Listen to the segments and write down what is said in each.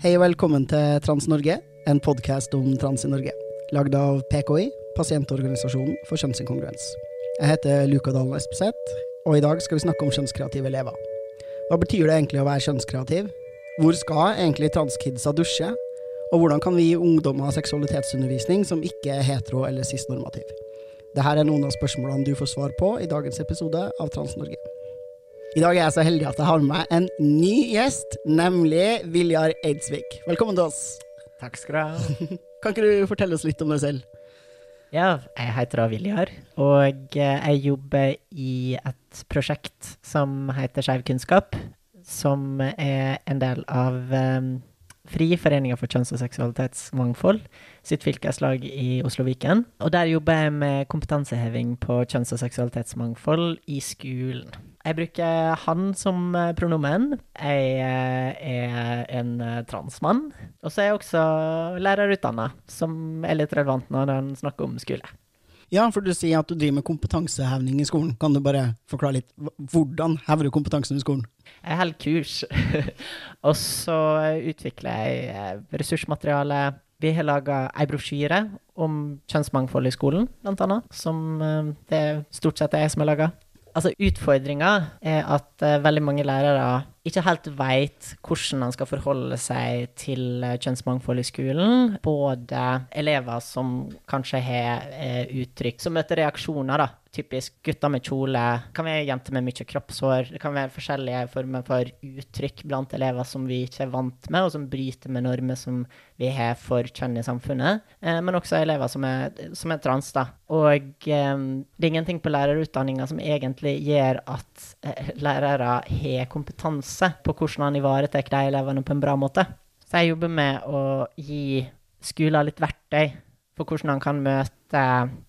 Hei og velkommen til Trans-Norge, en podkast om trans i Norge. Lagd av PKI, Pasientorganisasjonen for kjønnsinkongruens. Jeg heter Luka Dalen Espeseth, og i dag skal vi snakke om kjønnskreative elever. Hva betyr det egentlig å være kjønnskreativ? Hvor skal egentlig transkidsa dusje? Og hvordan kan vi gi ungdommer seksualitetsundervisning som ikke er hetero- eller cis-normativ? Dette er noen av spørsmålene du får svar på i dagens episode av Trans-Norge. I dag er jeg så heldig at jeg har med meg en ny gjest, nemlig Viljar Eidsvik. Velkommen til oss. Takk skal du ha. Kan ikke du fortelle oss litt om deg selv? Ja, jeg heter da Viljar, og eh, jeg jobber i et prosjekt som heter Skeiv kunnskap, som er en del av um, Fri foreninger for kjønns- og seksualitetsmangfold sitt fylkeslag i Oslo Viken. Og der jobber jeg med kompetanseheving på kjønns- og seksualitetsmangfold i skolen. Jeg bruker han som eh, pronomen. Jeg eh, er en eh, transmann. Og så er jeg også lærerutdanna, som er litt relevant når han snakker om skole. Ja, for du sier at du driver med kompetanseheving i skolen. Kan du bare forklare litt hvordan hever du kompetansen i skolen? Jeg holder kurs. og så utvikler jeg ressursmateriale. Vi har laga ei brosjyre om kjønnsmangfold i skolen, blant annet. Som det er stort sett jeg som har laga. Altså, utfordringa er at eh, veldig mange lærere ikke helt veit hvordan han skal forholde seg til eh, kjønnsmangfold i skolen. Både elever som kanskje har eh, uttrykk som møter reaksjoner, da. Typisk gutter med kjole. Det kan være jenter med mye kroppshår. Det kan være forskjellige former for uttrykk blant elever som vi ikke er vant med, og som bryter med normer som vi har for kjønn i samfunnet. Eh, men også elever som er, som er trans, da. Og det er ingenting på lærerutdanninga som egentlig gjør at lærere har kompetanse på hvordan han ivaretar de elevene på en bra måte. Så jeg jobber med å gi skoler litt verktøy for hvordan han kan møte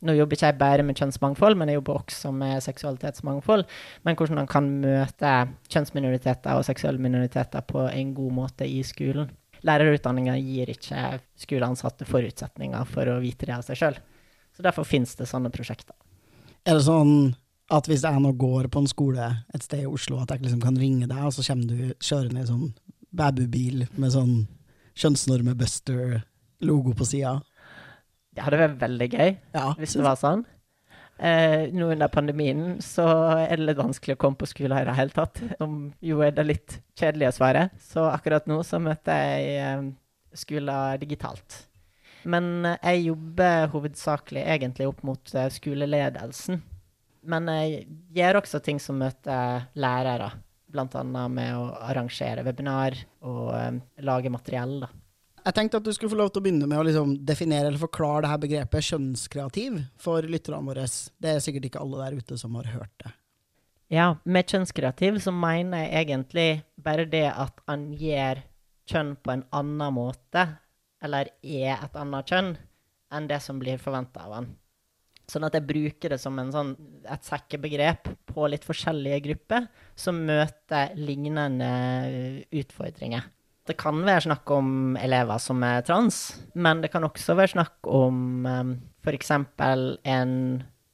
Nå jobber ikke jeg bare med kjønnsmangfold, men jeg jobber også med seksualitetsmangfold. Men hvordan han kan møte kjønnsminoriteter og seksuelle minoriteter på en god måte i skolen. Lærerutdanninga gir ikke skoleansatte forutsetninger for å vite det av seg sjøl. Så derfor finnes det sånne prosjekter. Er det sånn at hvis jeg nå går på en skole et sted i Oslo, at jeg liksom kan ringe deg, og så kommer du kjørende i sånn babybil med sånn kjønnsnorme-buster-logo på sida? Det hadde vært veldig gøy Ja. hvis det var sånn. Eh, nå under pandemien så er det litt vanskelig å komme på skolen i det hele tatt, som jo er det litt kjedelige svaret. Så akkurat nå så møter jeg eh, skoler digitalt. Men eh, jeg jobber hovedsakelig egentlig opp mot eh, skoleledelsen. Men jeg gjør også ting som møter lærere, annet med å arrangere webinar og um, lage materiell, da. Jeg tenkte at du skulle få lov til å begynne med å liksom definere eller forklare det her begrepet kjønnskreativ for lytterne våre. Det er sikkert ikke alle der ute som har hørt det. Ja, med kjønnskreativ så mener jeg egentlig bare det at han gjør kjønn på en annen måte, eller er et annet kjønn, enn det som blir forventa av han. Sånn at jeg bruker det som sånn, et sekkebegrep på litt forskjellige grupper som møter lignende utfordringer. Det kan være snakk om elever som er trans, men det kan også være snakk om um, f.eks. en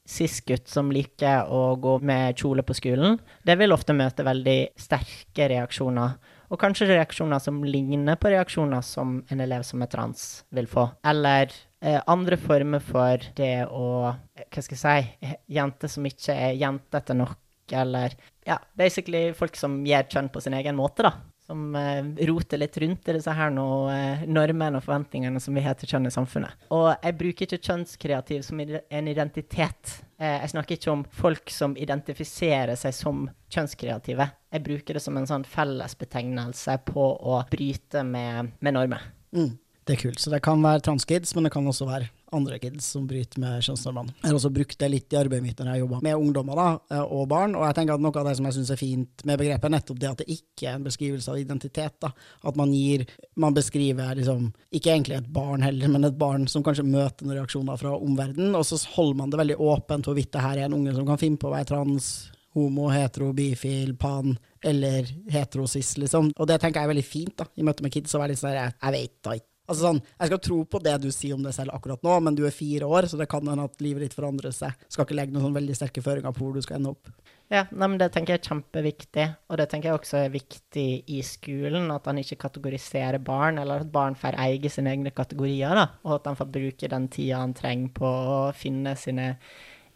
cis-gutt som liker å gå med kjole på skolen. Det vil ofte møte veldig sterke reaksjoner, og kanskje reaksjoner som ligner på reaksjoner som en elev som er trans, vil få. Eller eh, andre former for det å Hva skal jeg si Jenter som ikke er jentete nok, eller Ja, basically folk som gjør kjønn på sin egen måte, da som eh, roter litt rundt i disse her nå, eh, normene og forventningene som vi har til kjønn i samfunnet. Og jeg bruker ikke kjønnskreativ som en identitet. Eh, jeg snakker ikke om folk som identifiserer seg som kjønnskreative. Jeg bruker det som en sånn fellesbetegnelse på å bryte med, med normer. Mm. Det er kult. Så det kan være transkids, men det kan også være andre kids som bryter med kjønnsnormene. Jeg har også brukt det litt i arbeidet mitt når jeg jobber med ungdommer da, og barn. Og jeg tenker at noe av det som jeg syns er fint med begrepet, er nettopp det at det ikke er en beskrivelse av identitet. da. At man gir Man beskriver liksom ikke egentlig et barn heller, men et barn som kanskje møter noen reaksjoner fra omverdenen, og så holder man det veldig åpent hvorvidt det her er en unge som kan finne på å være trans, homo, hetero, bifil, pan eller heterosis, liksom. Og det tenker jeg er veldig fint da, i møte med kids. å være litt sånn jeg, jeg vet da ikke. Altså sånn, Jeg skal tro på det du sier om deg selv akkurat nå, men du er fire år, så det kan hende at livet ditt forandrer seg. Skal ikke legge noen sånn veldig sterke føringer på hvor du skal ende opp. Ja, nei, men det tenker jeg er kjempeviktig, og det tenker jeg også er viktig i skolen. At han ikke kategoriserer barn, eller at barn får eie sine egne kategorier, da. Og at han får bruke den tida han trenger på å finne sine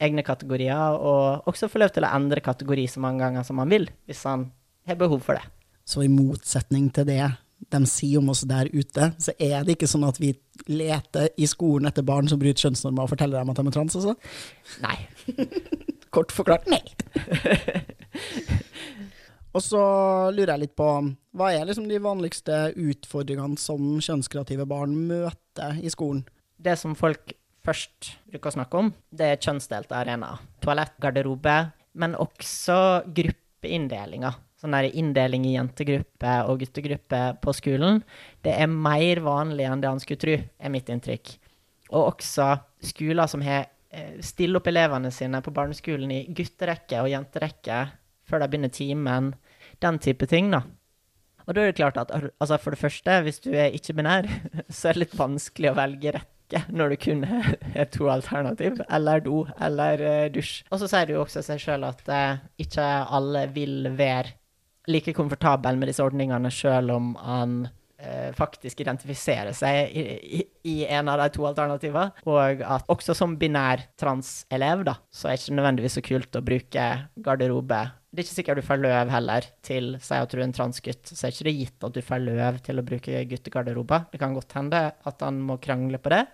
egne kategorier, og også få lov til å endre kategori så mange ganger som han vil, hvis han har behov for det. Så i motsetning til det de sier om oss der ute, så er det ikke sånn at vi leter i skolen etter barn som bryter kjønnsnormer og forteller dem at de er trans, altså? Nei. Kort forklart nei. og så lurer jeg litt på, hva er liksom de vanligste utfordringene som kjønnskreative barn møter i skolen? Det som folk først bruker å snakke om, det er kjønnsdelte arenaer. Toalett, garderobe, men også gruppeinndelinger. Sånn der inndeling i jentegruppe og guttegruppe på skolen. Det er mer vanlig enn det han skulle tro, er mitt inntrykk. Og også skoler som har eh, stiller opp elevene sine på barneskolen i gutterekke og jenterekke før de begynner timen. Den type ting, da. Og da er det klart at altså for det første, hvis du er ikke-binær, så er det litt vanskelig å velge rekke når du kun har to alternativ, eller do eller uh, dusj. Og så sier det jo også seg sjøl at uh, ikke alle vil være like komfortabel med disse ordningene sjøl om han eh, faktisk identifiserer seg i, i, i, en av de to alternativene. Og at også som binær transelev, da, så er det ikke nødvendigvis så kult å bruke garderobe. Det er ikke sikkert du får løv heller til Si at du er en transgutt, så er det ikke gitt at du får løv til å bruke guttegarderober. Det kan godt hende at han må krangle på det.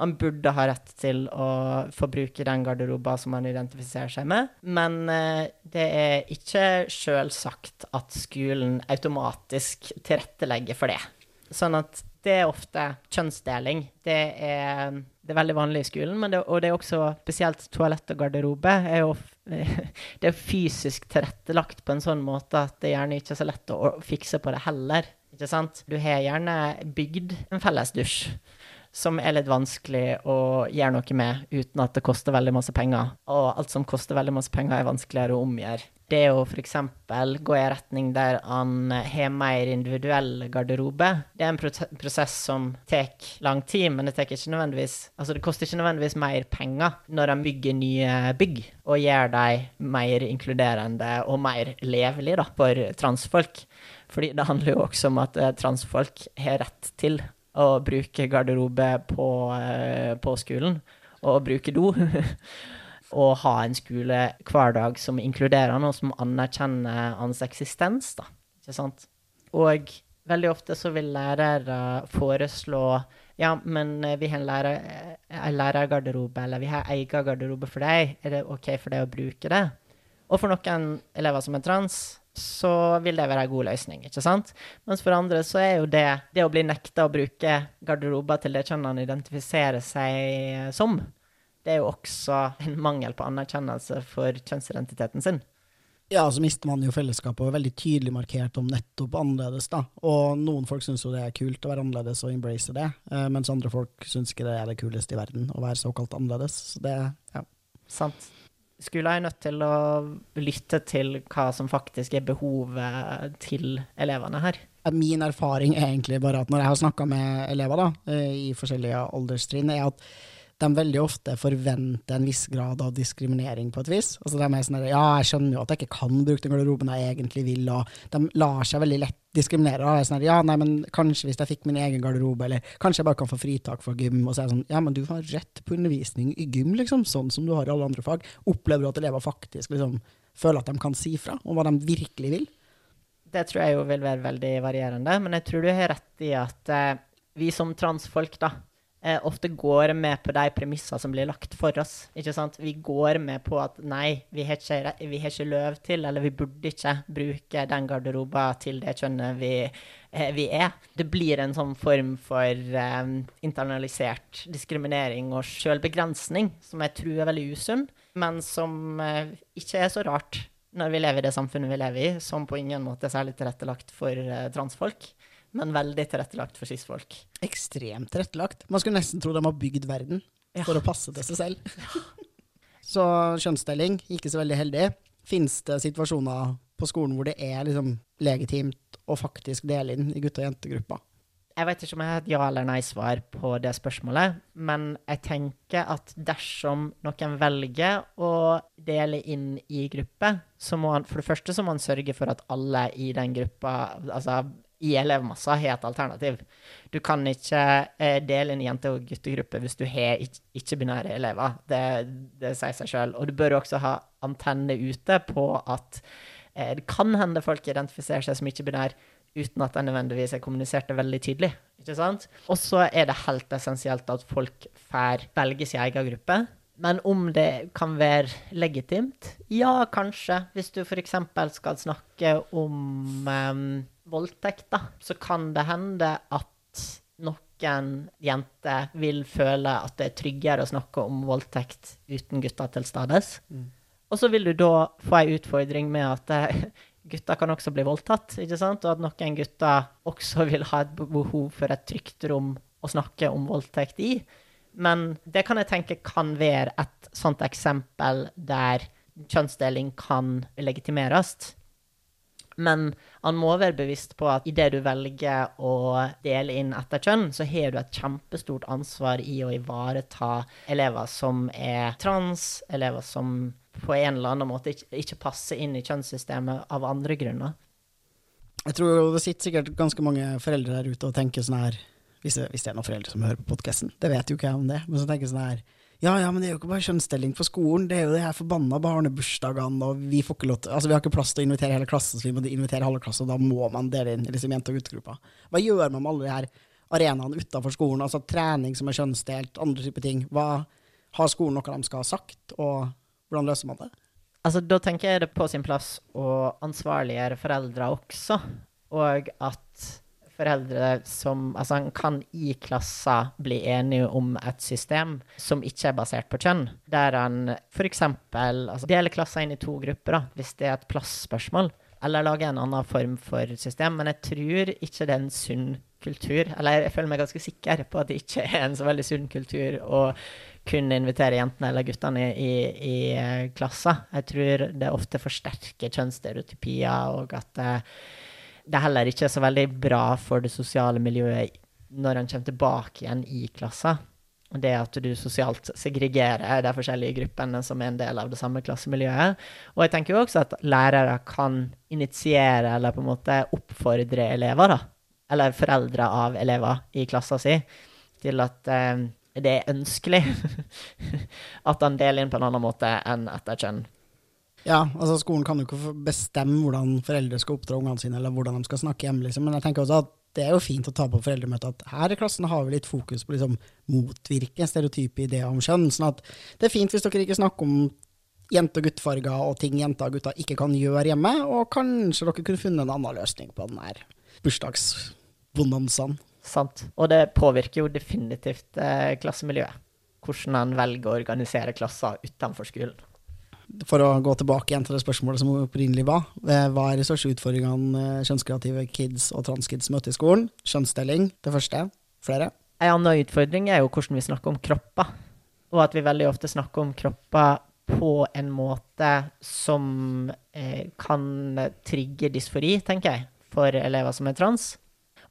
Han burde ha rett til å få bruke den garderoba som han identifiserer seg med, men eh, det er ikke selvsagt at skolen automatisk tilrettelegger for det. Sånn at det er ofte kjønnsdeling. Det er, det er veldig vanlig i skolen, det, og det er også spesielt toalett og garderobe. Er jo, det er fysisk tilrettelagt på en sånn måte at det gjerne ikke er så lett å fikse på det heller. Ikke sant? Du har gjerne bygd en felles dusj som er litt vanskelig å gjøre noe med uten at det koster veldig masse penger. Og alt som koster veldig masse penger, er vanskeligere å omgjøre. Det å f.eks. gå i retning der han har mer individuell garderobe, det er en prosess som tar lang tid, men det, ikke altså det koster ikke nødvendigvis mer penger når han bygger nye bygg, og gjør dem mer inkluderende og mer levelige for transfolk. Fordi det handler jo også om at eh, transfolk har rett til å bruke garderobe på, eh, på skolen, og bruke do. og ha en skole hver dag som inkluderer han, og som anerkjenner hans eksistens, da. Ikke sant? Og veldig ofte så vil lærere foreslå ja, men vi har en lærer, lærergarderobe, eller vi har egen garderobe for deg. Er det OK for deg å bruke det? Og for noen elever som er trans, så vil det være en god løsning, ikke sant? Mens for andre så er jo det det å bli nekta å bruke garderober til det kjønnet han identifiserer seg som, det er jo også en mangel på anerkjennelse for kjønnsidentiteten sin. Ja, så mister man jo fellesskapet og er veldig tydelig markert om nettopp annerledes, da. Og noen folk syns jo det er kult å være annerledes og embrace det, eh, mens andre folk syns ikke det er det kuleste i verden å være såkalt annerledes. Så det, ja. Sant skolen er nødt til å lytte til hva som faktisk er behovet til elevene her. Min erfaring er egentlig bare at når jeg har snakka med elever da, eh, i forskjellige alderstrinn, er at de veldig ofte forventer en viss grad av diskriminering på et vis. Altså de er sånn Ja, jeg skjønner jo at jeg ikke kan bruke den garderoben jeg egentlig vil, og de lar seg veldig lett diskriminere. Og er sånn ja, nei, men kanskje hvis jeg fikk min egen garderobe, eller kanskje jeg bare kan få fritak fra gym, og så er det sånn Ja, men du har rett på undervisning i gym, liksom, sånn som du har i alle andre fag. Opplever du at elever faktisk liksom føler at de kan si fra om hva de virkelig vil? Det tror jeg jo vil være veldig varierende, men jeg tror du har rett i at eh, vi som transfolk, da, eh, ofte går med på de premissene som blir lagt for oss. ikke sant? Vi går med på at nei, vi har ikke, vi har ikke løv til, eller vi burde ikke bruke den garderoben til det kjønnet vi, eh, vi er. Det blir en sånn form for eh, internalisert diskriminering og sjølbegrensning som jeg tror er veldig usunn, men som eh, ikke er så rart når vi lever i det samfunnet vi lever i, som på ingen måte er særlig tilrettelagt for eh, transfolk men veldig tilrettelagt for cis-folk. Ekstremt tilrettelagt. Man skulle nesten tro de har bygd verden ja. for å passe til seg selv. så kjønnsdeling, ikke så veldig heldig. Fins det situasjoner på skolen hvor det er liksom legitimt å faktisk dele inn i gutte- og jentegruppa? Jeg vet ikke om jeg har et ja eller nei-svar på det spørsmålet, men jeg tenker at dersom noen velger å dele inn i grupper, så må han for det første så må han sørge for at alle i den gruppa, altså i elevmassa, har et alternativ. Du kan ikke eh, dele en jente- og guttegruppe hvis du har ikke-binære elever. Det, det sier seg sjøl. Og du bør også ha antenner ute på at eh, det kan hende folk identifiserer seg som ikke-binær uten at de nødvendigvis er kommunisert veldig tydelig. ikke sant? Og så er det helt essensielt at folk får velge sin egen gruppe. Men om det kan være legitimt? Ja, kanskje. Hvis du f.eks. skal snakke om um, voldtekt, da, så kan det hende at noen jenter vil føle at det er tryggere å snakke om voldtekt uten gutter til stades. Mm. Og så vil du da få ei utfordring med at eh, gutter kan også bli voldtatt, ikke sant? og at noen gutter også vil ha et behov for et trygt rom å snakke om voldtekt i. Men det kan jeg tenke kan være et sånt eksempel der kjønnsdeling kan legitimeres. Men han må være bevisst på at idet du velger å dele inn etter kjønn, så har du et kjempestort ansvar i å ivareta elever som er trans, elever som på en eller annen måte ikke, passer inn i kjønnssystemet av andre grunner. Jeg tror det sitter sikkert ganske mange foreldre der ute og tenker sånn her hvis det, hvis det er noen foreldre som hører på podkasten, det vet jo ikke jeg om det, men så tenker jeg sånn her ja, ja, men det er jo ikke bare kjønnsdeling på skolen, det er jo de her forbanna barnebursdagene, og vi får ikke lov til Altså, vi har ikke plass til å invitere hele klassen, så vi må invitere halve klassen, og da må man dele inn liksom jente- og guttegruppa. Hva gjør man med alle de her arenaene utafor skolen, altså trening som er kjønnsdelt, andre typer ting? Hva Har skolen noe de skal ha sagt, og hvordan løser man det? Altså, da tenker jeg det på sin plass å ansvarliggjøre foreldre også, og at foreldre som Altså, en kan i klasser bli enige om et system som ikke er basert på kjønn, der en f.eks. Altså, deler klasser inn i to grupper, da, hvis det er et plassspørsmål, eller lager en annen form for system. Men jeg tror ikke det er en sunn kultur. Eller jeg føler meg ganske sikker på at det ikke er en så veldig sunn kultur å kunne invitere jentene eller guttene i, i, i eh, klasser. Jeg tror det ofte forsterker kjønnsstereotypier, og at uh, det er heller ikke så veldig bra for det sosiale miljøet når han kommer tilbake igjen i klassen. Det at du sosialt segregerer de forskjellige gruppene som er en del av det samme klassemiljøet. Og jeg tenker jo også at lærere kan initiere eller på en måte oppfordre elever, da, eller foreldre av elever i klassen si, til at eh, det er ønskelig at han deler inn på en annen måte enn etter kjønn. Ja, altså skolen kan jo ikke bestemme hvordan foreldre skal oppdra ungene sine, eller hvordan de skal snakke hjemme, liksom. men jeg tenker også at det er jo fint å ta på foreldremøtet at her i klassen har vi litt fokus på liksom motvirke stereotype ideer om kjønn. sånn at det er fint hvis dere ikke snakker om jente- og guttfarger og ting jenter og gutter ikke kan gjøre hjemme, og kanskje dere kunne funnet en annen løsning på den her bursdagsbonanzaen. Sant. Og det påvirker jo definitivt eh, klassemiljøet. Hvordan en velger å organisere klasser utenfor skolen for å gå tilbake igjen til det spørsmålet som opprinnelig var, eh, hva er de største utfordringene eh, kjønnskreative kids og transkids møter i skolen? Kjønnsdeling, det første. Flere? En annen utfordring er jo hvordan vi snakker om kropper. Og at vi veldig ofte snakker om kropper på en måte som eh, kan trigge dysfori, tenker jeg, for elever som er trans.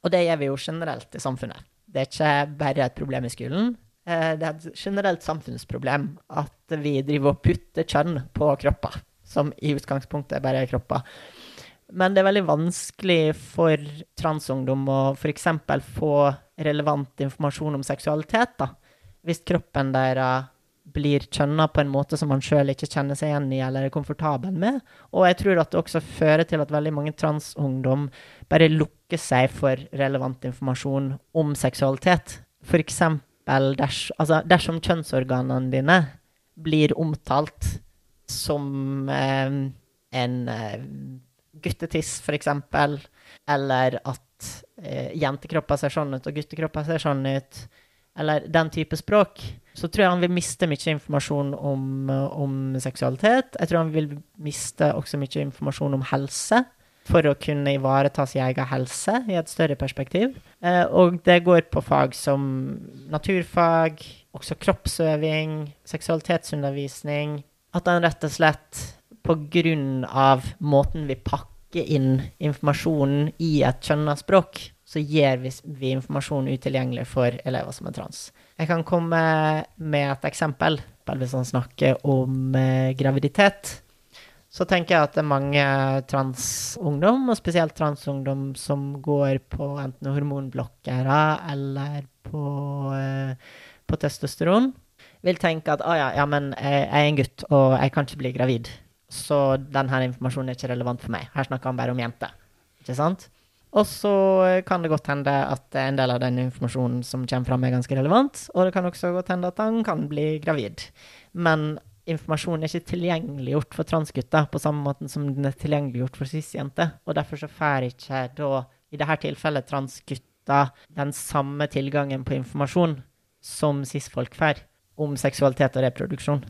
Og det gjør vi jo generelt i samfunnet. Det er ikke bare et problem i skolen, det er et generelt samfunnsproblem at vi driver og putter kjønn på kropper, som i utgangspunktet bare er kropper. Men det er veldig vanskelig for transungdom å f.eks. få relevant informasjon om seksualitet, da. Hvis kroppen deres blir kjønna på en måte som man sjøl ikke kjenner seg igjen i eller er komfortabel med. Og jeg tror at det også fører til at veldig mange transungdom bare lukker seg for relevant informasjon om seksualitet. For eksempel ders, altså dersom kjønnsorganene dine blir omtalt som eh, en eh, guttetiss, f.eks., eller at eh, jentekropper ser sånn ut, og guttekropper ser sånn ut, eller den type språk, så tror jeg han vil miste mye informasjon om, om seksualitet. Jeg tror han vil miste også mye informasjon om helse for å kunne ivareta sin egen helse i et større perspektiv. Eh, og det går på fag som naturfag, også kroppsøving, seksualitetsundervisning. At en rett og slett på grunn av måten vi pakker inn informasjonen i et kjønna språk, så gjør vi, vi informasjon utilgjengelig for elever som er trans. Jeg kan komme med et eksempel. Hvis han snakker om eh, graviditet, så tenker jeg at det er mange transungdom, og spesielt transungdom, som går på enten hormonblokkere eller på, eh, på testosteron, vil tenke at å ja, ja, men jeg, jeg er en gutt, og jeg kan ikke bli gravid. Så denne informasjonen er ikke relevant for meg. Her snakker han bare om jenter. Ikke sant? Og så kan det godt hende at en del av den informasjonen som kommer fram, er ganske relevant. Og det kan også godt hende at han kan bli gravid. Men informasjonen er ikke tilgjengeliggjort for transgutter på samme måte som den er tilgjengeliggjort for cis-jenter. Og derfor så får ikke da, i dette tilfellet, transgutter den samme tilgangen på informasjon som cis-folk får om seksualitet og reproduksjon.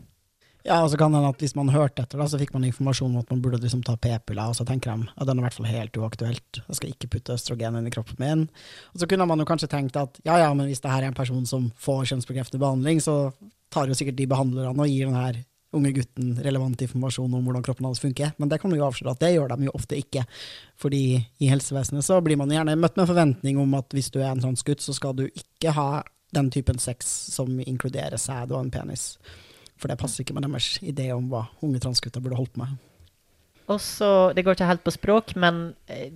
Ja, og så kan det at hvis man hørte etter, da, så fikk man informasjon om at man burde liksom ta p-piller, og så tenker de at den er i hvert fall helt uaktuelt. Jeg skal ikke putte østrogen inn i kroppen min. Og så kunne man jo kanskje tenkt at ja, ja, men hvis det her er en person som får kjønnsbekreftende behandling, så tar jo sikkert de behandlerne og gir den her unge gutten relevant informasjon om hvordan kroppen hans funker. Men det kan vi jo avsløre at det gjør de jo ofte ikke. Fordi i helsevesenet så blir man gjerne møtt med forventning om at hvis du er en transgutt, så skal du ikke ha den typen sex som inkluderer sæd og en penis. For det passer ikke med deres idé om hva unge transgutter burde holdt med. Også, Det går ikke helt på språk, men eh,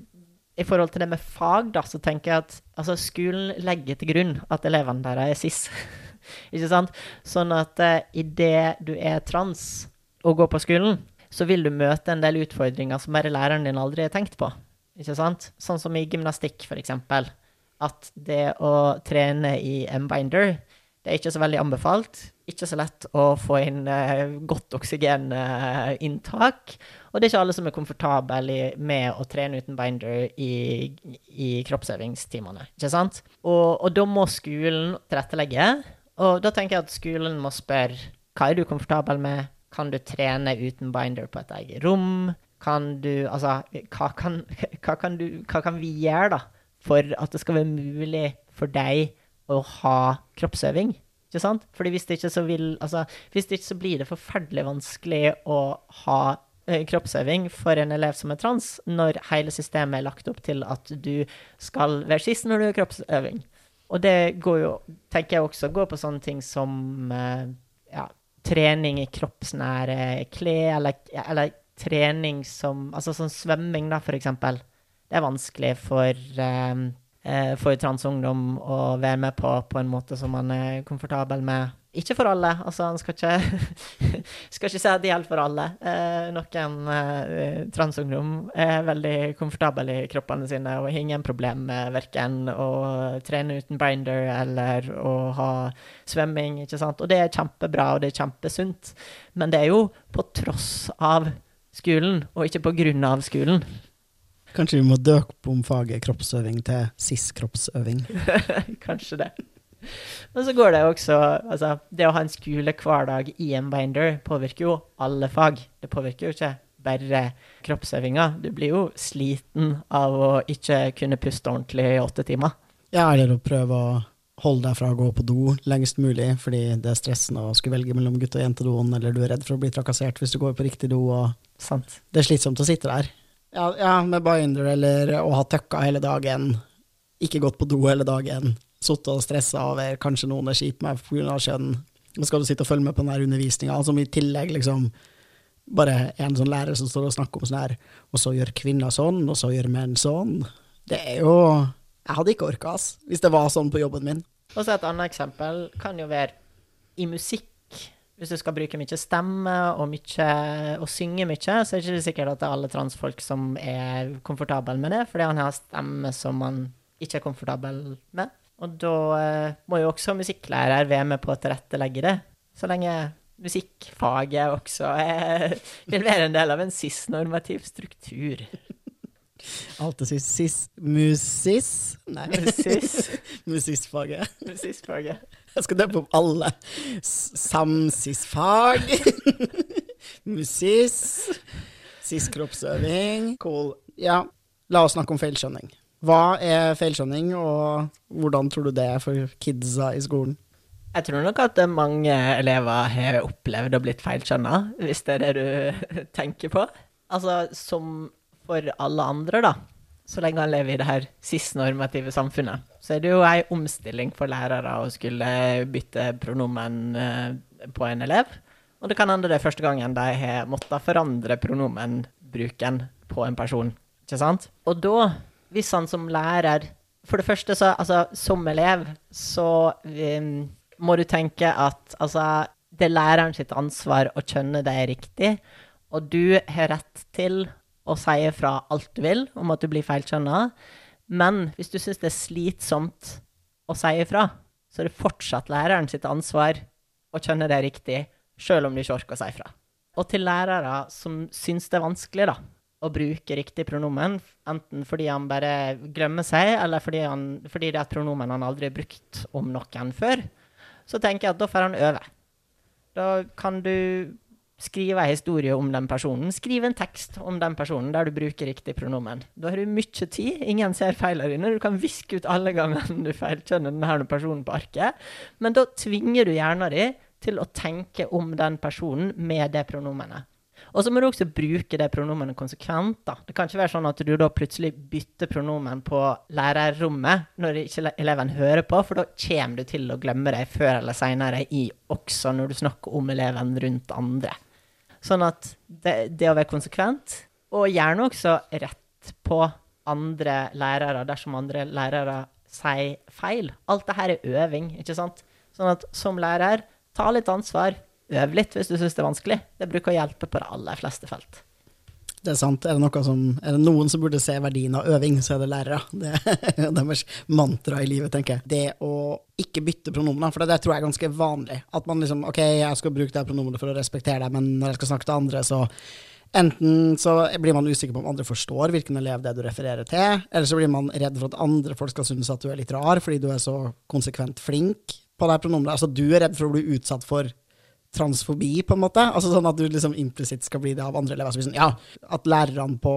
i forhold til det med fag, da, så tenker jeg at altså, skolen legger til grunn at elevene der er cis. ikke sant? Sånn at uh, idet du er trans og går på skolen, så vil du møte en del utfordringer som bare læreren din aldri har tenkt på. Ikke sant? Sånn som i gymnastikk, f.eks. At det å trene i M-binder det er ikke så veldig anbefalt. Ikke så lett å få inn uh, godt oksygeninntak. og det er ikke alle som er komfortable med å trene uten binder i, i kroppsøvingstimene. ikke sant? Og, og, da må skolen tilrettelegge. Og da tenker jeg at skolen må spørre hva er du komfortabel med. Kan du trene uten binder på et eget rom? Kan du Altså, hva kan, hva kan, du, hva kan vi gjøre, da, for at det skal være mulig for deg å ha kroppsøving. Ikke sant? Fordi hvis det ikke så vil Altså, hvis det ikke så blir det forferdelig vanskelig å ha eh, kroppsøving for en elev som er trans, når hele systemet er lagt opp til at du skal være sist når du har kroppsøving. Og det går jo, tenker jeg også, går på sånne ting som eh, ja, trening i kroppsnære klær, eller, eller, trening som Altså sånn svømming, da, for eksempel. Det er vanskelig for um, eh, for transungdom å være med på på en måte som man er komfortabel med. Ikke for alle, altså han skal ikke, skal ikke si at det gjelder for alle. Eh, noen eh, transungdom er veldig komfortable i kroppene sine og har ingen problem med verken å trene uten binder eller å ha svømming, ikke sant. Og det er kjempebra, og det er kjempesunt. Men det er jo på tross av skolen, og ikke på grunn av skolen. Kanskje vi må døpe om faget kroppsøving til SIS-kroppsøving? Kanskje det. Men så går det også Altså, det å ha en skolehverdag i en binder påvirker jo alle fag. Det påvirker jo ikke bare kroppsøvinga. Du blir jo sliten av å ikke kunne puste ordentlig i åtte timer. Ja, eller å prøve å holde deg fra å gå på do lengst mulig fordi det er stressende å skulle velge mellom gutt- og jentedoen, eller du er redd for å bli trakassert hvis du går på riktig do. Og Sant. Det er slitsomt å sitte der. Ja, ja, med binder eller å ha tøkka hele dagen, ikke gått på do hele dagen, sittet og stressa over kanskje noen er kjip med pga. kjønn. Så skal du sitte og følge med på den undervisninga, som i tillegg liksom bare en sånn lærer som står og snakker om sånn her, og så gjør kvinner sånn, og så gjør menn sånn. Det er jo Jeg hadde ikke orka, ass, hvis det var sånn på jobben min. Og så et annet eksempel kan jo være i musikk hvis du skal bruke mye stemme og, mye, og synge mye, så er det ikke sikkert at det er alle transfolk som er komfortable med det, fordi han har stemme som man ikke er komfortabel med. Og da eh, må jo også musikklærer være med på å tilrettelegge det, så lenge musikkfaget også er, vil være en del av en cis-normativ struktur. Alltid cis, cis Musis? Nei. Musis. Musisfaget. Musisfaget. Jeg skal døpe opp alle. Samsisfag. Musis. Cis-kroppsøving. Cool. Ja, la oss snakke om feilskjønning. Hva er feilskjønning, og hvordan tror du det er for kidsa i skolen? Jeg tror nok at mange elever har opplevd å blitt feilskjønna, hvis det er det du tenker på. Altså, som for alle andre, da, så lenge han lever i det her cis-normative samfunnet, så er det jo ei omstilling for lærere å skulle bytte pronomen eh, på en elev. Og det kan hende det er første gangen de har måttet forandre pronomenbruken på en person. Ikke sant? Og da, hvis han som lærer For det første, så altså, som elev, så um, må du tenke at altså, det er læreren sitt ansvar å kjønne er riktig, og du har rett til å si fra alt du vil om at du blir feilkjønna. Men hvis du syns det er slitsomt å si ifra, så er det fortsatt læreren sitt ansvar å kjønne det riktig, sjøl om du ikke orker å si ifra. Og til lærere som syns det er vanskelig da, å bruke riktig pronomen, enten fordi han bare glemmer seg, eller fordi, han, fordi det er et pronomen han aldri har brukt om noen før, så tenker jeg at da får han øve. Da kan du skrive en historie om den personen. Skriv en tekst om den personen der du bruker riktig pronomen. Da har du mye tid. Ingen ser feilene dine. Du kan viske ut alle gangene du feilkjønner denne personen på arket. Men da tvinger du hjernen din til å tenke om den personen med det pronomenet. Og så må du også bruke det pronomenet konsekvent. da. Det kan ikke være sånn at du da plutselig bytter pronomen på lærerrommet når ikke eleven hører på, for da kommer du til å glemme det før eller seinere, også når du snakker om eleven rundt andre. Sånn at det, det, å være konsekvent, og gjerne også rett på andre lærere dersom andre lærere sier feil. Alt dette er øving, ikke sant? Sånn at som lærer, ta litt ansvar. Øv litt hvis du syns det er vanskelig. Det bruker å hjelpe på de aller fleste felt. Det er sant. Er det, som, er det, noen som burde se verdien av øving, så er det lærere. Det er deres mantra i livet, tenker jeg. Det å ikke bytte pronomen, for det, tror jeg er ganske vanlig. At man liksom OK, jeg skal bruke det pronomenet for å respektere deg, men når jeg skal snakke til andre, så Enten så blir man usikker på om andre forstår hvilken elev det er du refererer til, eller så blir man redd for at andre folk skal synes at du er litt rar fordi du er så konsekvent flink på det pronomenet. Altså, du er redd for å bli utsatt for transfobi, på en måte. Altså sånn At du liksom implisitt skal bli det av andre elever. Sånn, ja, At lærerne på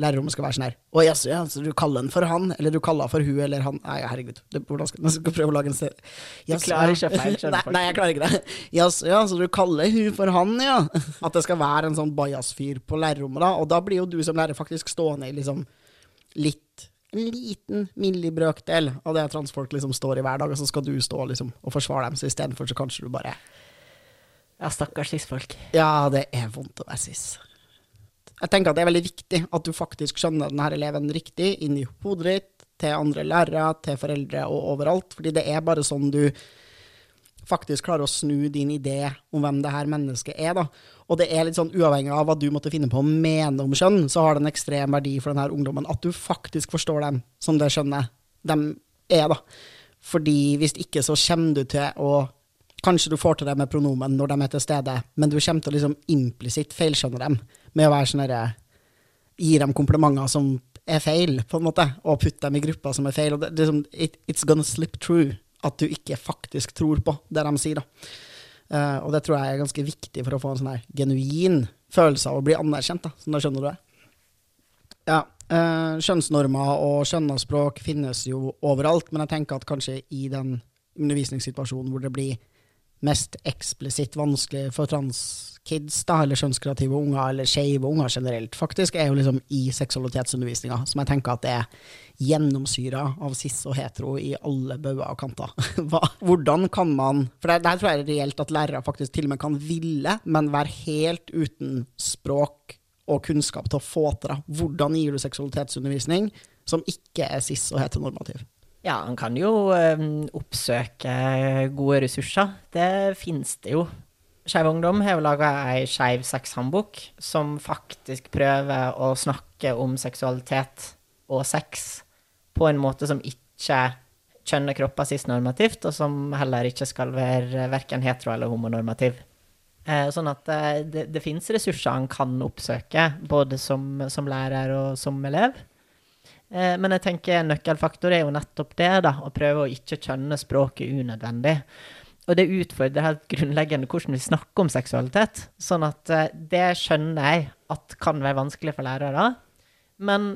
lærerrommet skal være sånn her Å jaså, ja, så du kaller den for han, eller du kaller for hun eller han Nei, herregud. Det, hvordan skal, jeg skal prøve å lage en serie. Du klarer ikke feil, nei. Nei, jeg klarer ikke det. Jaså, ja, så du kaller hun for han, ja. At det skal være en sånn bajas-fyr på lærerrommet, da. Og da blir jo du som lærer faktisk stående i liksom litt en liten millibrøkdel av det transfolk liksom står i hver dag, og så skal du stå liksom og forsvare dem. Så istedenfor så kanskje du bare ja, stakkars cis-folk. Ja, det er vondt å være cis. Jeg tenker at det er veldig viktig at du faktisk skjønner denne eleven riktig inn i hodet ditt, til andre lærere, til foreldre og overalt. Fordi det er bare sånn du faktisk klarer å snu din idé om hvem det her mennesket er. da. Og det er litt sånn uavhengig av hva du måtte finne på å mene om skjønn, så har det en ekstrem verdi for denne ungdommen at du faktisk forstår dem som det skjønnet de er. da. Fordi hvis ikke så kommer du til å Kanskje du får til det med pronomen når de er til stede, men du kommer til å liksom implisitt feilskjønne dem med å være sånn herre Gi dem komplimenter som er feil, på en måte, og putte dem i grupper som er feil. Og det, liksom, it, it's gonna slip through at du ikke faktisk tror på det de sier. da. Uh, og det tror jeg er ganske viktig for å få en sånn her genuin følelse av å bli anerkjent. da, som da skjønner du det. Ja, uh, Kjønnsnormer og kjønnsspråk finnes jo overalt, men jeg tenker at kanskje i den undervisningssituasjonen hvor det blir mest eksplisitt vanskelig for transkids, da, eller kjønnskreative unger, eller skeive unger generelt, faktisk, er jo liksom i seksualitetsundervisninga, som jeg tenker at det er gjennomsyra av cis og hetero i alle bauger og kanter. Hvordan kan man For det, det tror jeg er reelt at lærere faktisk til og med kan ville, men være helt uten språk og kunnskap til å få til det. Hvordan gir du seksualitetsundervisning som ikke er cis og heteronormativ? Ja, han kan jo um, oppsøke gode ressurser. Det finnes det jo. Skeiv Ungdom har jo laga ei skeiv sexhåndbok som faktisk prøver å snakke om seksualitet og sex på en måte som ikke kjønner kropper cis-normativt, og som heller ikke skal være verken hetero- eller homonormativ. Eh, sånn at det, det, det fins ressurser han kan oppsøke, både som, som lærer og som elev. Eh, men jeg tenker nøkkelfaktor er jo nettopp det, da, å prøve å ikke kjønne språket unødvendig. Og det utfordrer helt grunnleggende hvordan vi snakker om seksualitet. Sånn at eh, det skjønner jeg at kan være vanskelig for lærere. Men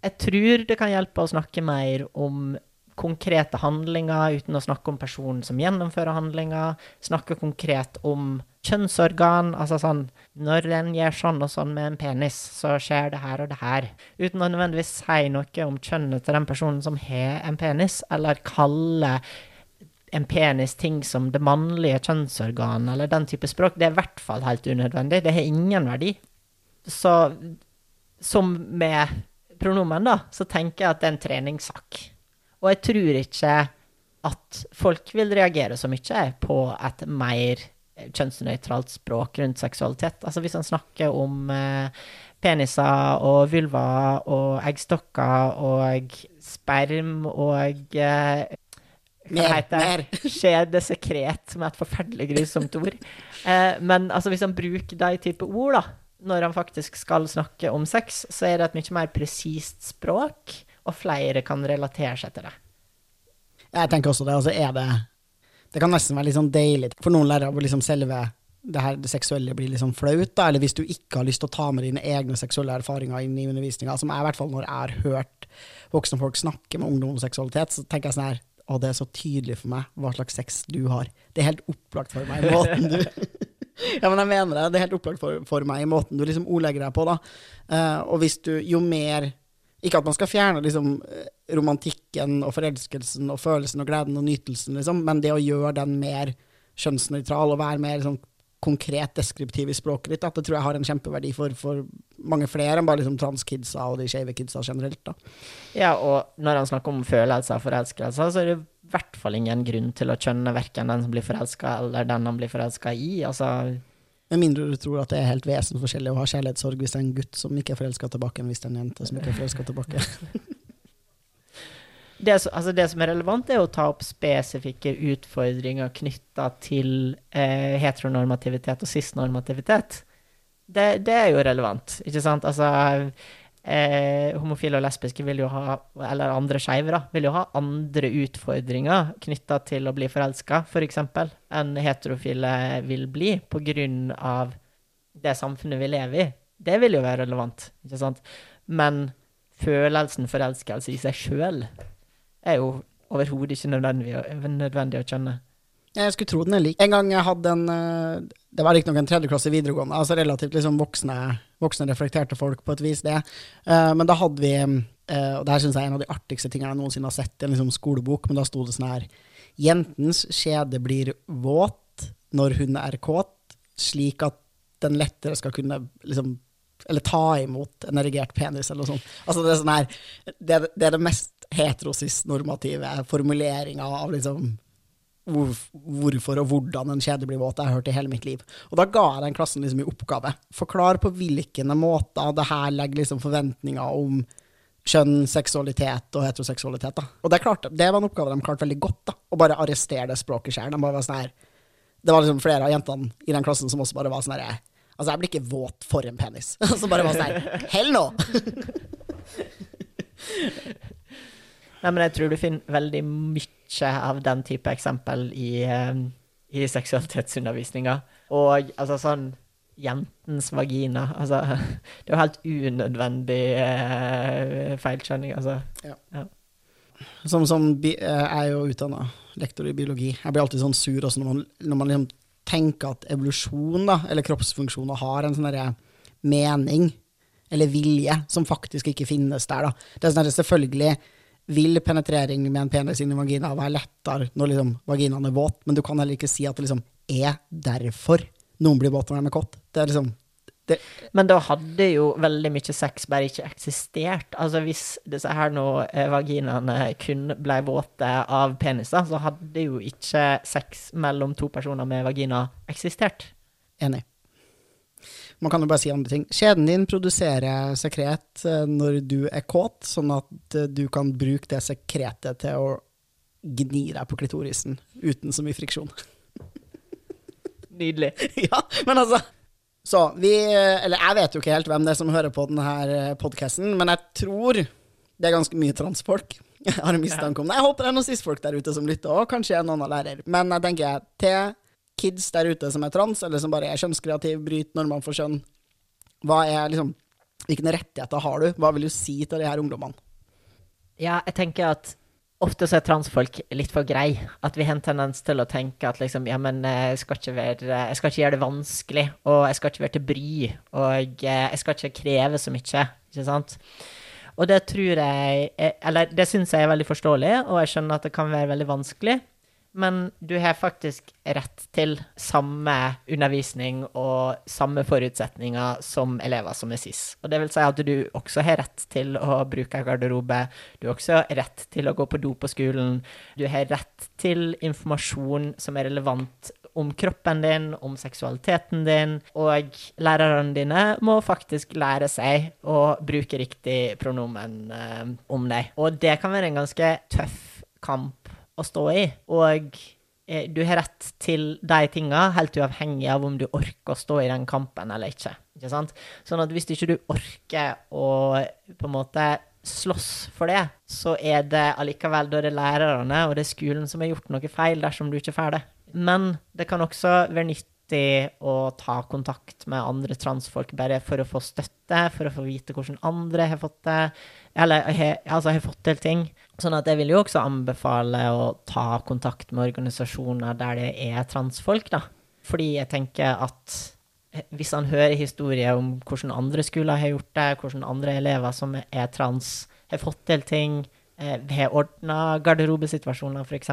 jeg tror det kan hjelpe å snakke mer om konkrete handlinger uten å snakke om personen som gjennomfører handlinger. Snakke konkret om kjønnsorgan. Altså sånn Når en gjør sånn og sånn med en penis, så skjer det her og det her. Uten å nødvendigvis si noe om kjønnet til den personen som har en penis, eller kalle en penis ting som det mannlige kjønnsorgan, eller den type språk. Det er i hvert fall helt unødvendig. Det har ingen verdi. Så som med pronomen, da, så tenker jeg at det er en treningssak. Og jeg tror ikke at folk vil reagere så mye på et mer kjønnsnøytralt språk rundt seksualitet. Altså hvis han snakker om eh, peniser og vulva og eggstokker og sperm og eh, Mer, heter det? Skjedesekret, som er et forferdelig grusomt ord. Eh, men altså, hvis han bruker de type ord, da, når han faktisk skal snakke om sex, så er det et mye mer presist språk, og flere kan relatere seg til det. Jeg tenker også det. Altså er det Det kan nesten være litt sånn deilig for noen lærere hvor liksom selve det her det seksuelle blir liksom flaut, da, eller hvis du ikke har lyst til å ta med dine egne seksuelle erfaringer inn i undervisninga, som jeg i hvert fall når jeg har hørt voksne folk snakke med ungdom om seksualitet, så tenker jeg sånn her Å, det er så tydelig for meg hva slags sex du har. Det er helt opplagt for meg, måten du Ja, men jeg mener det. Det er helt opplagt for, for meg, måten du liksom ordlegger deg på, da. Uh, og hvis du Jo mer Ikke at man skal fjerne liksom eh, romantikken og forelskelsen og følelsen og gleden og nytelsen, liksom, men det å gjøre den mer kjønnsnøytral og være mer liksom, konkret deskriptiv i språket ditt, at det tror jeg har en kjempeverdi for, for mange flere enn bare liksom transkidsa og de skeive kidsa generelt. da. Ja, og når han snakker om følelser og forelskelser, så er det i hvert fall ingen grunn til å kjønne verken den som blir forelska, eller den han blir forelska i. Altså, Med mindre du tror at det er helt vesensforskjellig å ha kjærlighetssorg hvis det er en gutt som ikke er forelska tilbake, enn hvis det er en jente som ikke er forelska tilbake. det, altså det som er relevant, er å ta opp spesifikke utfordringer knytta til eh, heteronormativitet og cisnormativitet. Det, det er jo relevant, ikke sant? Altså eh, Homofile og lesbiske vil jo ha, eller andre skeive, da, vil jo ha andre utfordringer knytta til å bli forelska, f.eks., for enn heterofile vil bli, på grunn av det samfunnet vi lever i. Det vil jo være relevant, ikke sant? Men følelsen forelskelse i seg sjøl er jo overhodet ikke nødvendig, nødvendig å skjønne. Jeg skulle tro den er lik. En gang jeg hadde en eh, Det var riktignok en tredjeklasse videregående, altså relativt liksom voksne, voksne reflekterte folk på et vis, det. Eh, men da hadde vi eh, Og det her syns jeg er en av de artigste tingene jeg noensinne har sett i en liksom, skolebok, men da sto det sånn her Jentens skjede blir våt når hun er kåt, slik at den lettere skal kunne liksom eller ta imot en erigert penis, eller noe sånt. Altså det er sånn her Det, det er det mest heterosis-normative formuleringa av liksom hvor, hvorfor og hvordan en kjede blir våt jeg har hørt i hele mitt liv. Og da ga jeg den klassen liksom i oppgave. Forklar på hvilke måter det her legger liksom forventninger om kjønn, seksualitet og heteroseksualitet. da. Og det, klarte, det var en oppgave de klarte veldig godt. da, Å bare arrestere det språket sjøl. De sånn Det var liksom flere av jentene i den klassen som også bare var sånn her Altså, jeg blir ikke våt for en penis. Som bare var sånn her Hell no! Nei, men jeg tror du finner veldig mye av den type eksempel i, eh, i seksualitetsundervisninga. Og altså sånn Jentens vagina. Altså, det er jo helt unødvendig eh, feilskjønning, altså. Som, som bi, eh, jeg er jo utdanna lektor i biologi. Jeg blir alltid sånn sur også når man, når man liksom tenker at evolusjon, da, eller kroppsfunksjoner, har en sånn derre mening, eller vilje, som faktisk ikke finnes der. da. Det er sånn at Selvfølgelig vil penetrering med en penis inn i vagina være lettere når liksom vaginaen er våt, men du kan heller ikke si at det liksom er derfor noen blir våt når de er kåt. Det er liksom det, Men da hadde jo veldig mye sex bare ikke eksistert. Altså hvis disse her nå eh, vaginaene kun ble våte av peniser, så hadde jo ikke sex mellom to personer med vagina eksistert. Enig. Man kan jo bare si andre ting. Kjeden din produserer sekret eh, når du er kåt, sånn at eh, du kan bruke det sekretet til å gni deg på klitorisen uten så mye friksjon. Nydelig. ja, men altså Så vi eh, Eller jeg vet jo ikke helt hvem det er som hører på denne podkasten, men jeg tror det er ganske mye transfolk. Jeg har en mistanke om det. Jeg håper det er noen cis-folk der ute som lytter og kanskje en annen lærer. Men jeg tenker til kids der ute som er trans, eller som bare er kjønnskreativ, bryter normene for kjønn, hva er liksom Hvilke rettigheter har du? Hva vil du si til de her ungdommene? Ja, jeg tenker at ofte så er transfolk litt for grei. At vi har en tendens til å tenke at liksom, ja, men jeg skal ikke, være, jeg skal ikke gjøre det vanskelig, og jeg skal ikke være til bry, og jeg skal ikke kreve så mye, ikke sant? Og det tror jeg Eller det syns jeg er veldig forståelig, og jeg skjønner at det kan være veldig vanskelig. Men du har faktisk rett til samme undervisning og samme forutsetninger som elever som er SIS. Og det vil si at du også har rett til å bruke garderobe. Du har også rett til å gå på do på skolen. Du har rett til informasjon som er relevant om kroppen din, om seksualiteten din, og lærerne dine må faktisk lære seg å bruke riktig pronomen eh, om deg. Og det kan være en ganske tøff kamp å stå i. Og eh, du har rett til de tinga, helt uavhengig av om du orker å stå i den kampen eller ikke. ikke sant? Sånn at hvis ikke du orker å på en måte slåss for det, så er det allikevel da det er lærerne og det er skolen som har gjort noe feil dersom du ikke får det. Men det kan også være nyttig å ta kontakt med andre transfolk bare for å få støtte, for å få vite hvordan andre har fått det, eller altså har fått til ting. Sånn at jeg vil jo også anbefale å ta kontakt med organisasjoner der det er transfolk, da. Fordi jeg tenker at hvis han hører historier om hvordan andre skoler har gjort det, hvordan andre elever som er trans, har fått til ting, eh, har ordna garderobesituasjoner, f.eks.,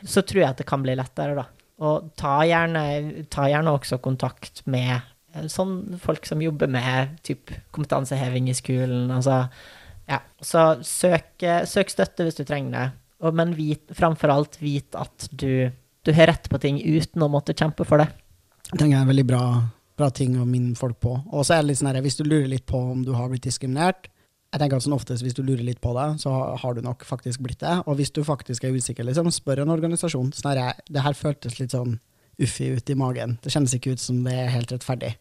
så tror jeg at det kan bli lettere, da. Og ta gjerne, ta gjerne også kontakt med eh, sånn folk som jobber med typ kompetanseheving i skolen. Altså, ja. Så søk, søk, støtte hvis du trenger det. Og, men vit, framfor alt vit at du, du har rett på ting uten å måtte kjempe for det. Det er en veldig bra, bra ting å minne folk på. Og så er det litt sånn her, hvis du lurer litt på om du har blitt diskriminert, jeg tenker at sånn oftest Hvis du lurer litt på det, så har du nok faktisk blitt det. Og hvis du faktisk er usikker, liksom, spør en organisasjon. Sånn her, det her føltes litt sånn uffi ut i magen. Det kjennes ikke ut som det er helt rettferdig.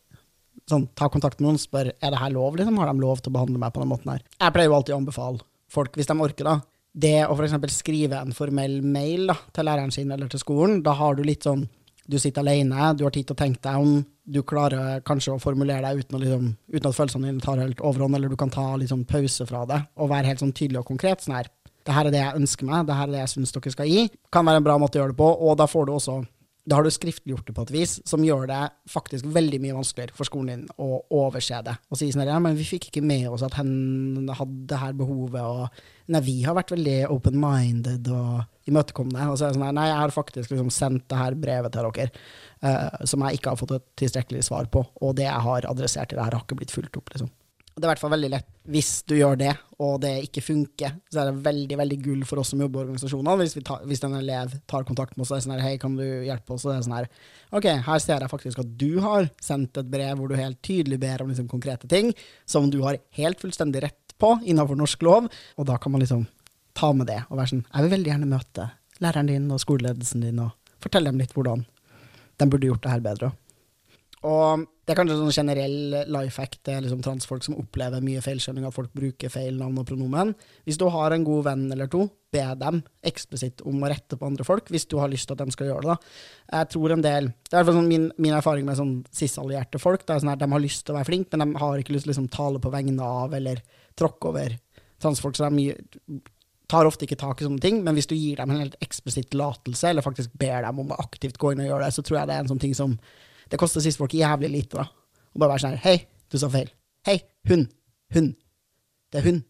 Sånn, Ta kontakt med noen, og spør er det her lov. Liksom? Har de lov til å behandle meg på den måten her? Jeg pleier jo alltid å anbefale folk, hvis de orker, da. Det å f.eks. skrive en formell mail da, til læreren sin eller til skolen, da har du litt sånn Du sitter alene, du har tid til å tenke deg om du klarer kanskje å formulere deg uten, å, liksom, uten at følelsene dine tar helt overhånd, eller du kan ta litt sånn pause fra det og være helt sånn tydelig og konkret. sånn her, det her er det jeg ønsker meg, det her er det jeg syns dere skal gi. Kan være en bra måte å gjøre det på, og da får du også da har du skriftliggjort det på et vis som gjør det faktisk veldig mye vanskeligere for skolen din å overse det. Og si sånn ja, men vi fikk ikke med oss at hen hadde det her behovet, og nei, vi har vært veldig open-minded og imøtekommende. Og så er det sånn nei, jeg har faktisk liksom sendt det her brevet til dere uh, som jeg ikke har fått et tilstrekkelig svar på, og det jeg har adressert til det her, har ikke blitt fulgt opp, liksom. Det er i hvert fall veldig lett hvis du gjør det, og det ikke funker. Så er det veldig veldig gull for oss som jobber i organisasjoner. Hvis, tar, hvis en elev tar kontakt med oss og er sånn her, hei, kan du hjelpe oss? Og det er sånn her, ok, her ser jeg faktisk at du har sendt et brev hvor du helt tydelig ber om liksom konkrete ting som du har helt fullstendig rett på innenfor norsk lov, og da kan man liksom ta med det og være sånn, jeg vil veldig gjerne møte læreren din og skoleledelsen din og fortelle dem litt hvordan de burde gjort det her bedre. Og det er kanskje sånn generell life hack til liksom transfolk som opplever mye feilskjønning, at folk bruker feil navn og pronomen. Hvis du har en god venn eller to, be dem eksplisitt om å rette på andre folk, hvis du har lyst til at de skal gjøre det. da. Jeg tror en del, Det er i hvert fall sånn min, min, erfaring med sånn cis-allierte folk. Det sånn at De har lyst til å være flinke, men de har ikke lyst til å liksom, tale på vegne av eller tråkke over transfolk. så de tar ofte ikke tak i sånne ting, men hvis du gir dem en helt eksplisitt tillatelse, eller faktisk ber dem om å aktivt gå inn og gjøre det, så tror jeg det er en sånn ting som det koster cis-folk jævlig lite, da. Å bare være sånn her Hei, du sa feil. Hei, hund. Hund. Det er hund.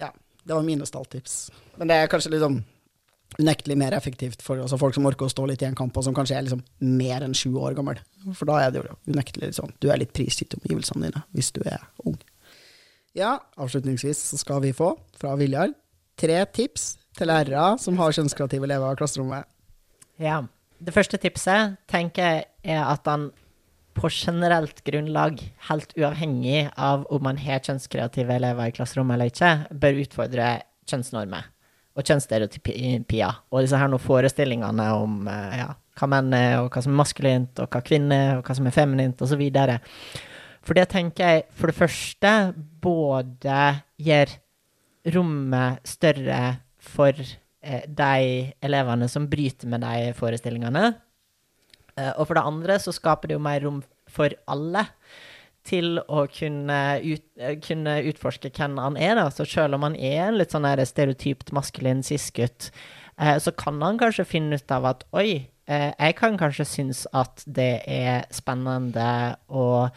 Ja, det var mine stalltips. Men det er kanskje liksom unektelig mer effektivt for altså folk som orker å stå litt i en kamp, og som kanskje er liksom mer enn sju år gammel. For da er det jo unektelig sånn Du er litt prisgitt omgivelsene dine hvis du er ung. Ja, avslutningsvis så skal vi få, fra Viljar, tre tips til lærere som har kjønnskreative elever i klasserommet. Ja. Det første tipset tenker jeg er at han på generelt grunnlag, helt uavhengig av om man har kjønnskreative elever i klasserommet eller ikke, bør utfordre kjønnsnormer og kjønnsstereotypier. Og disse her noen forestillingene om eh, ja, hva menn er, og hva som er maskulint, og hva kvinner er, og hva som er feminint, osv. For det tenker jeg for det første både gir rommet større for eh, de elevene som bryter med de forestillingene. Eh, og for det andre så skaper det jo mer rom for alle til å kunne, ut, eh, kunne utforske hvem han er. da. Så selv om han er en litt sånn stereotypt maskulin cis-gutt, eh, så kan han kanskje finne ut av at oi, eh, jeg kan kanskje synes at det er spennende å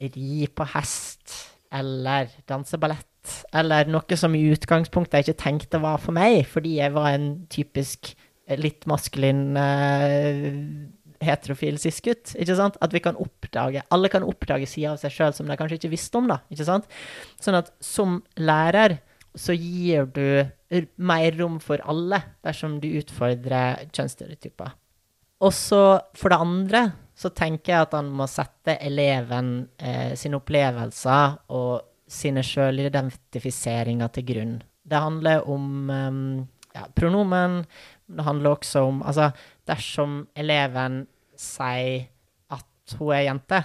ri på hest, eller danse ballett, eller noe som i utgangspunktet jeg ikke tenkte var for meg, fordi jeg var en typisk eh, litt maskulin uh, heterofil cis-gutt. ikke sant? At vi kan oppdage, alle kan oppdage sider av seg sjøl som de kanskje ikke visste om. da, ikke sant? Sånn at som lærer så gir du mer rom for alle dersom du utfordrer kjønnsstereotyper. Og så for det andre så tenker jeg at han må sette eleven eh, sine opplevelser og sine sjølidentifiseringer til grunn. Det handler om em, ja, pronomen. Det handler også om Altså, dersom eleven sier at hun er jente,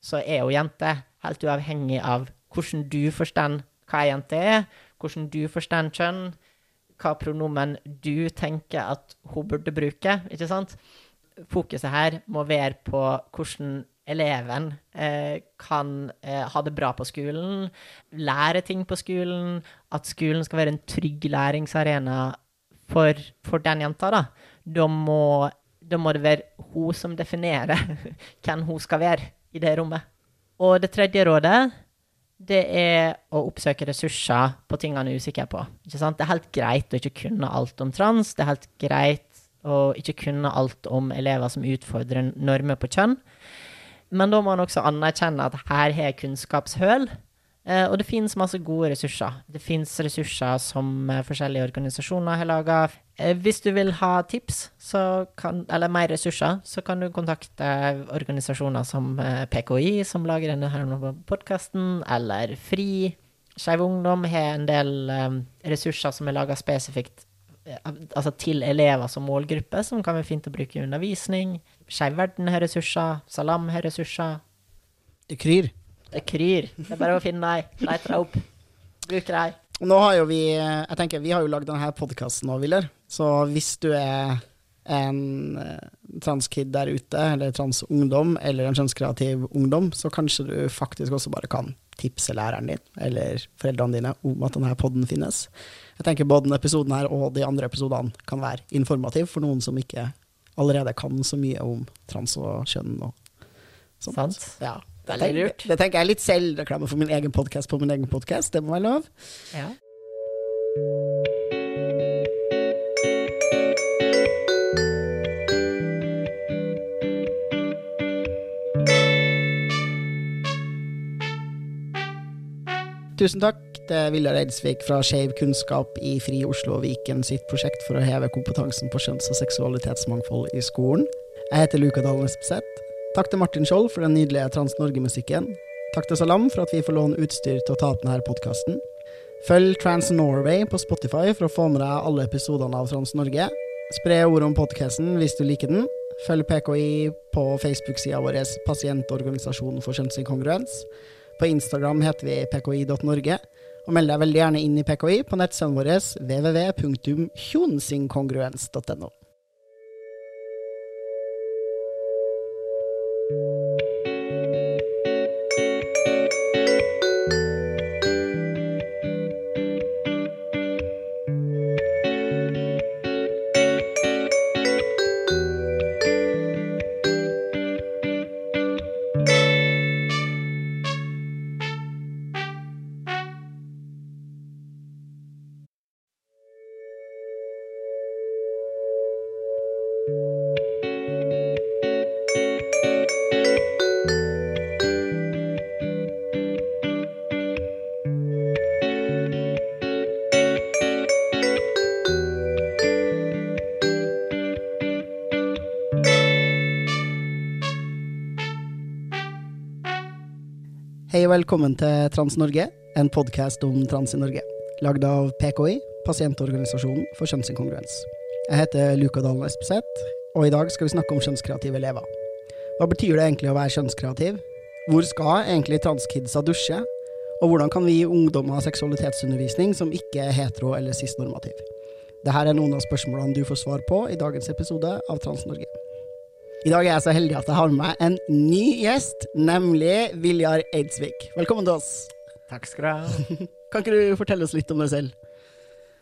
så er hun jente, helt uavhengig av hvordan du forstår hva ei jente er, hvordan du forstår kjønn, hva pronomen du tenker at hun burde bruke, ikke sant? Fokuset her må være på hvordan eleven eh, kan eh, ha det bra på skolen, lære ting på skolen, at skolen skal være en trygg læringsarena for, for den jenta, da. Da må, da må det være hun som definerer hvem hun skal være i det rommet. Og det tredje rådet, det er å oppsøke ressurser på ting han er usikker på. Det er helt greit å ikke kunne alt om trans. Det er helt greit å ikke kunne alt om elever som utfordrer normer på kjønn. Men da må man også anerkjenne at her har kunnskapshøl. Eh, og det finnes masse gode ressurser. Det finnes ressurser som eh, forskjellige organisasjoner har laga. Eh, hvis du vil ha tips, kan, eller mer ressurser, så kan du kontakte organisasjoner som PKI, som lager denne podkasten, eller FRI. Skeiv Ungdom har en del ressurser som er laga spesifikt altså til elever som målgruppe, som kan være fint å bruke i undervisning. Skeiv Verden har ressurser. Salam har ressurser. Det kryr. Det kryr. Det er bare å finne deg. Lete deg opp. Bruk deg. Nå har jo vi Jeg tenker, vi har jo lagd denne podkasten nå, Willer. Så hvis du er en eh, transkid der ute, eller transungdom, eller en kjønnskreativ ungdom, så kanskje du faktisk også bare kan tipse læreren din, eller foreldrene dine, om at denne podden finnes. Jeg tenker både denne episoden her og de andre episodene kan være informativ for noen som ikke allerede kan så mye om trans og kjønn og sånt. Sant? Ja. Det er tenker, lurt. det tenker jeg er litt selvreklame for min egen podkast på min egen podkast, det må være lov. Ja. Tusen takk til Viljar Eidsvik fra Skeiv kunnskap i Fri Oslo og Viken sitt prosjekt for å heve kompetansen på kjønns- og seksualitetsmangfold i skolen. Jeg heter Luka Dalen Espeseth. Takk til Martin Skjold for den nydelige Trans-Norge-musikken. Takk til Salam for at vi får låne utstyr til å ta opp denne podkasten. Følg Trans Norway på Spotify for å få med deg alle episodene av Trans Norge. Spre ordet om podkasten hvis du liker den. Følg PKI på Facebook-sida vår Pasientorganisasjonen for kjønnsinkongruens. På Instagram heter vi pki.norge. Og meld deg veldig gjerne inn i PKI på nettsiden vår www.kjonsinkongruens.no. velkommen til Trans-Norge, en podkast om trans i Norge. Lagd av PKI, Pasientorganisasjonen for kjønnsinkongruens. Jeg heter Luka Dalen Espeseth, og i dag skal vi snakke om kjønnskreative elever. Hva betyr det egentlig å være kjønnskreativ? Hvor skal egentlig transkidsa dusje? Og hvordan kan vi gi ungdommer seksualitetsundervisning som ikke er hetero- eller cis-normativ? Dette er noen av spørsmålene du får svar på i dagens episode av Trans-Norge. I dag er jeg så heldig at jeg har med meg en ny gjest, nemlig Viljar Eidsvik. Velkommen til oss. Takk skal du ha. Kan ikke du fortelle oss litt om deg selv?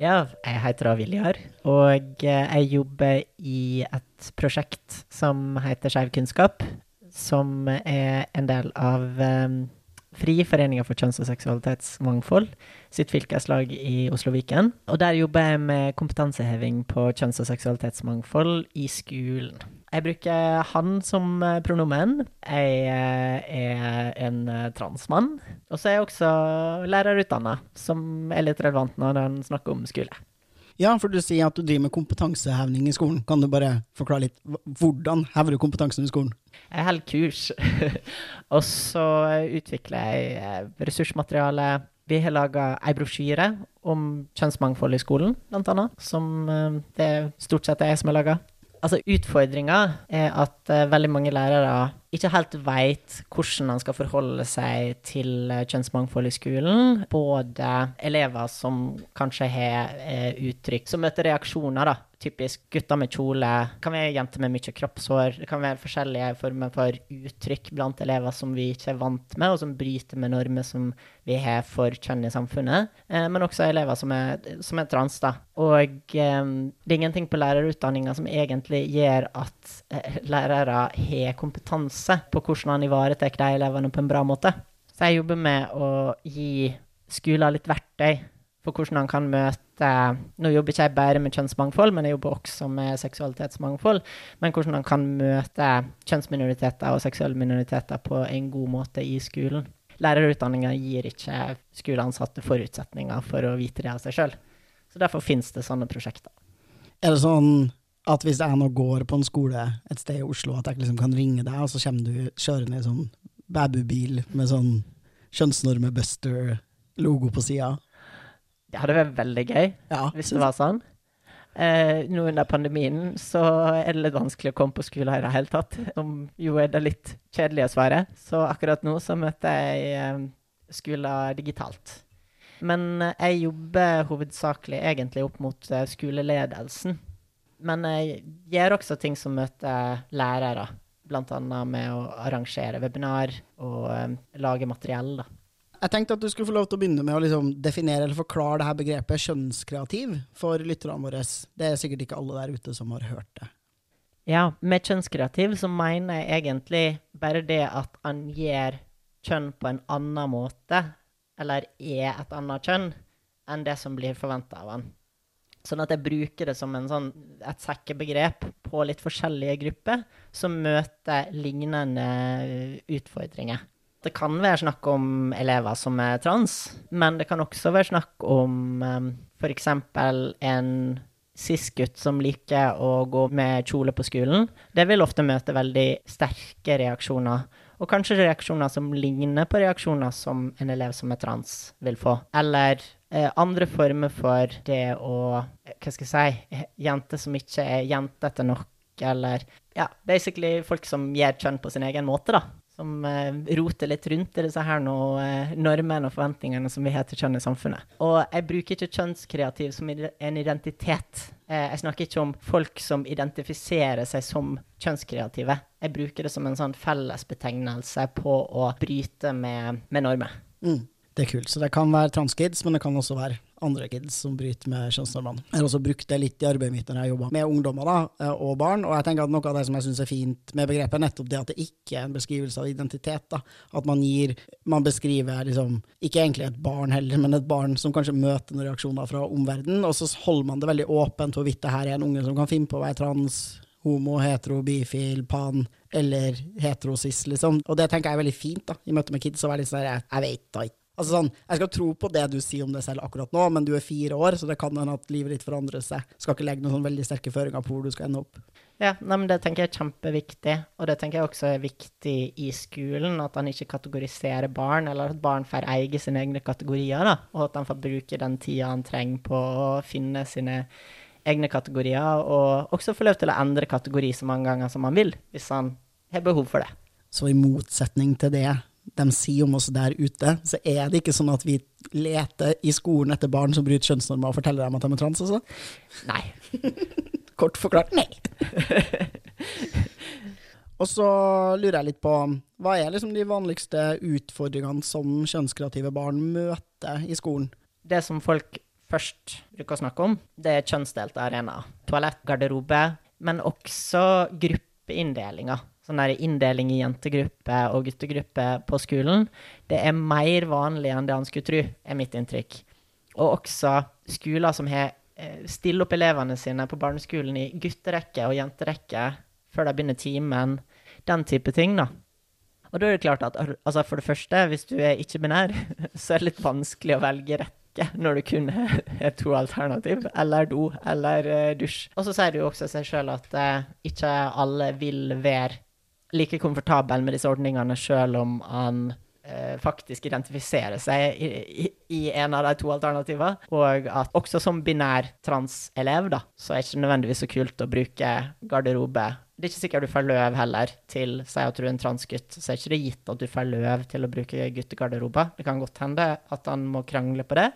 Ja, jeg heter Viljar, og jeg jobber i et prosjekt som heter Skeiv kunnskap, som er en del av um, Friforeninga for kjønns- og seksualitetsmangfold sitt fylkeslag i Oslo Viken. Og der jobber jeg med kompetanseheving på kjønns- og seksualitetsmangfold i skolen. Jeg bruker han som eh, pronomen. Jeg eh, er en eh, transmann. Og så er jeg også lærerutdanna, som er litt relevant når han snakker om skole. Ja, for du sier at du driver med kompetanseheving i skolen. Kan du bare forklare litt? Hvordan hever du kompetansen i skolen? Jeg holder kurs, og så utvikler jeg ressursmateriale. Vi har laga ei brosjyre om kjønnsmangfold i skolen, blant annet, som det stort sett er jeg som har laga. Altså, utfordringa er at uh, veldig mange lærere ikke helt veit hvordan han skal forholde seg til uh, kjønnsmangfold i skolen. Både elever som kanskje har uh, uttrykk som møter reaksjoner, da. Typisk gutter med kjole. Det kan være jenter med mye kroppshår. Det kan være forskjellige former for uttrykk blant elever som vi ikke er vant med, og som bryter med normer som vi har for kjønn i samfunnet. men også elever som er, som er trans, da. Og det er ingenting på lærerutdanninga som egentlig gjør at lærere har kompetanse på hvordan han ivaretar de elevene på en bra måte. Så jeg jobber med å gi skoler litt verktøy for hvordan han kan møte Nå jobber ikke jeg bare med kjønnsmangfold, men jeg jobber også med seksualitetsmangfold. Men hvordan han kan møte kjønnsminoriteter og seksuelle minoriteter på en god måte i skolen. Lærerutdanninga gir ikke skoleansatte forutsetninger for å vite det av seg sjøl. Så derfor finnes det sånne prosjekter. Er det sånn at hvis jeg nå går på en skole et sted i Oslo, at jeg liksom kan ringe deg, og så kommer du kjørende i sånn babybil med sånn kjønnsnorme-buster-logo på sida? Det hadde vært veldig gøy ja. hvis det var sånn. Eh, nå under pandemien så er det litt vanskelig å komme på skolen i det hele tatt, som jo er det litt kjedelige svaret. Så akkurat nå så møter jeg eh, skoler digitalt. Men eh, jeg jobber hovedsakelig egentlig opp mot eh, skoleledelsen. Men jeg gjør også ting som møter lærere, bl.a. med å arrangere webinar og um, lage materiell. da. Jeg tenkte at du skulle få lov til å begynne med å liksom definere eller forklare det her begrepet kjønnskreativ for lytterne våre. Det er sikkert ikke alle der ute som har hørt det. Ja, med kjønnskreativ så mener jeg egentlig bare det at han gjør kjønn på en annen måte, eller er et annet kjønn, enn det som blir forventa av han. Sånn at jeg bruker det som sånn, et sekkebegrep på litt forskjellige grupper som møter lignende utfordringer. Det kan være snakk om elever som er trans, men det kan også være snakk om um, f.eks. en cis-gutt som liker å gå med kjole på skolen. Det vil ofte møte veldig sterke reaksjoner, og kanskje reaksjoner som ligner på reaksjoner som en elev som er trans, vil få. Eller eh, andre former for det å Hva skal jeg si Jenter som ikke er jentete nok, eller Ja, basically folk som gir kjønn på sin egen måte, da. Som eh, roter litt rundt i disse her nå, eh, normene og forventningene som vi har til kjønn i samfunnet. Og jeg bruker ikke kjønnskreativ som en identitet. Eh, jeg snakker ikke om folk som identifiserer seg som kjønnskreative. Jeg bruker det som en sånn fellesbetegnelse på å bryte med, med normer. Mm. Det er kult. Så det kan være transkids, men det kan også være andre kids som bryter med kjønnsnormene. Jeg har også brukt det litt i arbeidet mitt når jeg jobber med ungdommer da, eh, og barn. Og jeg tenker at noe av det som jeg syns er fint med begrepet, er nettopp det at det ikke er en beskrivelse av identitet. da. At man gir Man beskriver liksom ikke egentlig et barn heller, men et barn som kanskje møter noen reaksjoner fra omverdenen, og så holder man det veldig åpent hvorvidt det her er en unge som kan finne på å være trans, homo, hetero, bifil, pan eller heterosis, liksom. Og det tenker jeg er veldig fint da, i møte med kids. å være litt sånn jeg, jeg vet da ikke Altså sånn, Jeg skal tro på det du sier om deg selv akkurat nå, men du er fire år, så det kan hende at livet ditt forandrer seg. Skal ikke legge noen sånn veldig sterke føringer på hvor du skal ende opp. Ja, nei, men Det tenker jeg er kjempeviktig, og det tenker jeg også er viktig i skolen. At han ikke kategoriserer barn, eller at barn får eie sine egne kategorier. da, Og at han får bruke den tida han trenger på å finne sine egne kategorier, og også få lov til å endre kategori så mange ganger som han vil, hvis han har behov for det. Så i motsetning til det de sier om oss der ute, så er det ikke sånn at vi leter i skolen etter barn som bryter kjønnsnormer og forteller dem at de er trans, altså? Nei. Kort forklart nei. Og så lurer jeg litt på, hva er liksom de vanligste utfordringene som kjønnskreative barn møter i skolen? Det som folk først bruker å snakke om, det er kjønnsdelte arenaer. Toalett, garderobe, men også gruppeinndelinger. Sånn der inndeling i jentegruppe og guttegruppe på skolen. Det er mer vanlig enn det han skulle tro, er mitt inntrykk. Og også skoler som har eh, stiller opp elevene sine på barneskolen i gutterekke og jenterekke før de begynner timen. Den type ting, da. Og da er det klart at altså for det første, hvis du er ikke-binær, så er det litt vanskelig å velge rekke når du kun har to alternativ, eller do eller uh, dusj. Og så sier det jo også seg sjøl at uh, ikke alle vil være like komfortabel med disse ordningene sjøl om han eh, faktisk identifiserer seg i, i, i, en av de to alternativene. Og at også som binær transelev, da, så er det ikke nødvendigvis så kult å bruke garderobe det er ikke sikkert du får løv heller til Si at du er en transgutt, så er det ikke gitt at du får løv til å bruke guttegarderober. Det kan godt hende at han må krangle på det.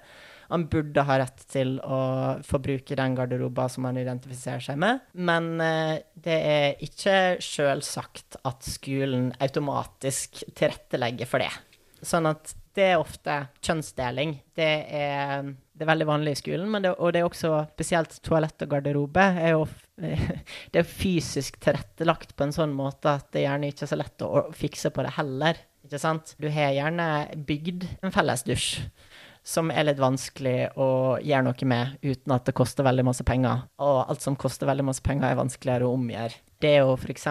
Han burde ha rett til å få bruke den garderoba som han identifiserer seg med, men eh, det er ikke sjølsagt at skolen automatisk tilrettelegger for det. Sånn at det er ofte kjønnsdeling. Det er, det er veldig vanlig i skolen, det, og det er også spesielt toalett og garderobe. Er jo, det er fysisk tilrettelagt på en sånn måte at det gjerne ikke er så lett å fikse på det heller. Ikke sant? Du har gjerne bygd en felles dusj som er litt vanskelig å gjøre noe med uten at det koster veldig masse penger. Og alt som koster veldig masse penger, er vanskeligere å omgjøre det å f.eks.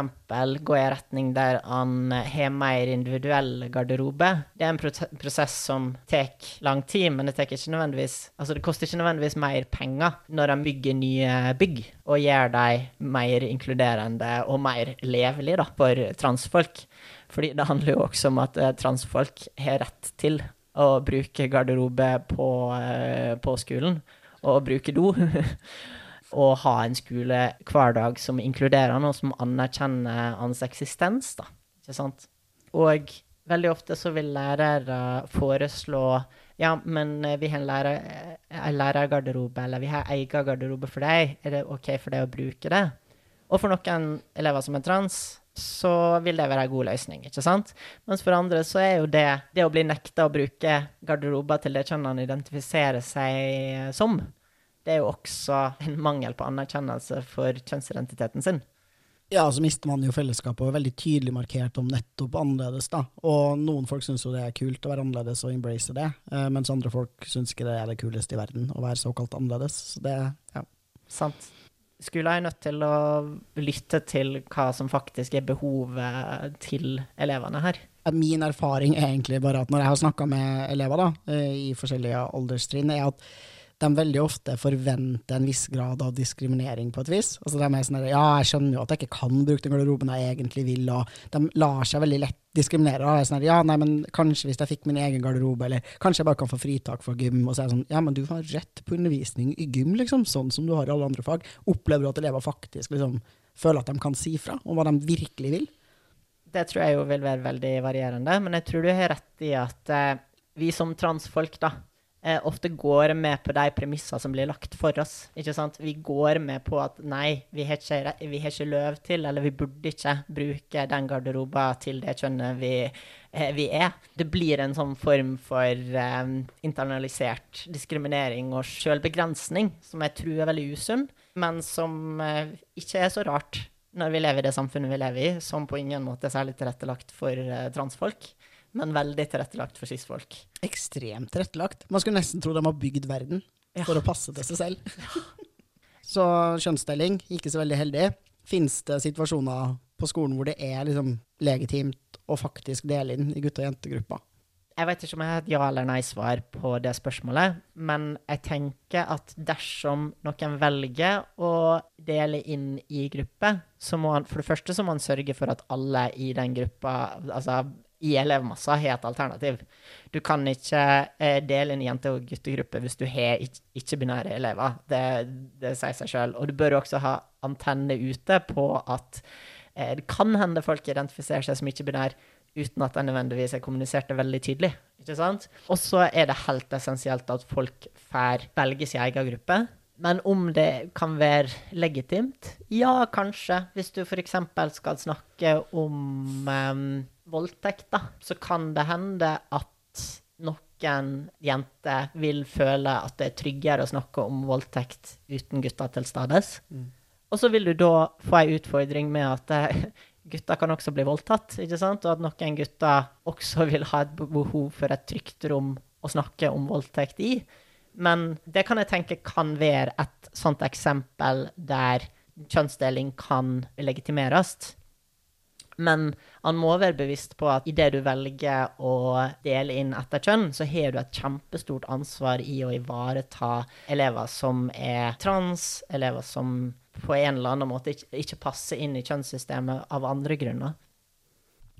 gå i retning der han har mer individuell garderobe, det er en prosess som tar lang tid, men det, ikke altså det koster ikke nødvendigvis mer penger når han bygger nye bygg, og gjør dem mer inkluderende og mer levelige for transfolk. Fordi det handler jo også om at eh, transfolk har rett til å bruke garderobe på, eh, på skolen, og bruke do. og ha en skolehverdag som inkluderer og som anerkjenner hans eksistens, da. Ikke sant? Og veldig ofte så vil lærere foreslå ja, men vi har en, lærer, lærergarderobe, eller vi har egen garderobe for deg. Er det OK for deg å bruke det? Og for noen elever som er trans, så vil det være en god løsning, ikke sant? Mens for andre så er jo det det å bli nekta å bruke garderober til det kjønnet han identifiserer seg som, det er jo også en mangel på anerkjennelse for kjønnsidentiteten sin. Ja, så mister man jo fellesskapet og er veldig tydelig markert om nettopp annerledes, da. Og noen folk syns jo det er kult å være annerledes og embrace det, eh, mens andre folk syns ikke det er det kuleste i verden å være såkalt annerledes. Så det, ja. Sant. Skolen er nødt til å lytte til hva som faktisk er behovet til elevene her. Min erfaring er egentlig bare at når jeg har snakka med elever da, eh, i forskjellige alderstrinn, er at de veldig ofte forventer en viss grad av diskriminering på et vis. Altså de er sånn Ja, jeg skjønner jo at jeg ikke kan bruke den garderoben jeg egentlig vil, og de lar seg veldig lett diskriminere. Og er sånn ja, nei, men kanskje hvis jeg fikk min egen garderobe, eller kanskje jeg bare kan få fritak fra gym, og så er jeg sånn Ja, men du har rett på undervisning i gym, liksom, sånn som du har i alle andre fag. Opplever du at elever faktisk liksom føler at de kan si fra om hva de virkelig vil? Det tror jeg jo vil være veldig varierende, men jeg tror du har rett i at eh, vi som transfolk, da, eh, ofte går med på de premisser som blir lagt for oss. ikke sant? Vi går med på at nei, vi har ikke, vi har ikke løv til, eller vi burde ikke bruke den garderoben til det kjønnet vi, eh, vi er. Det blir en sånn form for eh, internalisert diskriminering og selvbegrensning som jeg tror er veldig usunn, men som eh, ikke er så rart når vi lever i det samfunnet vi lever i, som på ingen måte er særlig tilrettelagt for eh, transfolk men veldig tilrettelagt for cis-folk. Ekstremt tilrettelagt. Man skulle nesten tro de har bygd verden ja. for å passe til seg selv. så kjønnsdeling, ikke så veldig heldig. Fins det situasjoner på skolen hvor det er liksom legitimt å faktisk dele inn i gutte- og jentegruppa? Jeg vet ikke om jeg har et ja eller nei-svar på det spørsmålet, men jeg tenker at dersom noen velger å dele inn i gruppe, så må han for det første så må han sørge for at alle i den gruppa altså i elevmassa har et alternativ. Du kan ikke eh, dele en jente- og guttegruppe hvis du har ikke-binære elever. Det, det, sier seg sjøl. Og du bør også ha antenne ute på at eh, det kan hende folk identifiserer seg som ikke-binær uten at de nødvendigvis er kommunisert det veldig tydelig. ikke sant? Og så er det helt essensielt at folk får velge sin egen gruppe. Men om det kan være legitimt? Ja, kanskje. Hvis du f.eks. skal snakke om um, voldtekt, da, så kan det hende at noen jenter vil føle at det er tryggere å snakke om voldtekt uten gutter til stades. Mm. Og så vil du da få ei utfordring med at eh, gutter kan også bli voldtatt, ikke sant? og at noen gutter også vil ha et behov for et trygt rom å snakke om voldtekt i. Men det kan jeg tenke kan være et sånt eksempel der kjønnsdeling kan legitimeres. Men han må være bevisst på at idet du velger å dele inn etter kjønn, så har du et kjempestort ansvar i å ivareta elever som er trans, elever som på en eller annen måte ikke, passer inn i kjønnssystemet av andre grunner.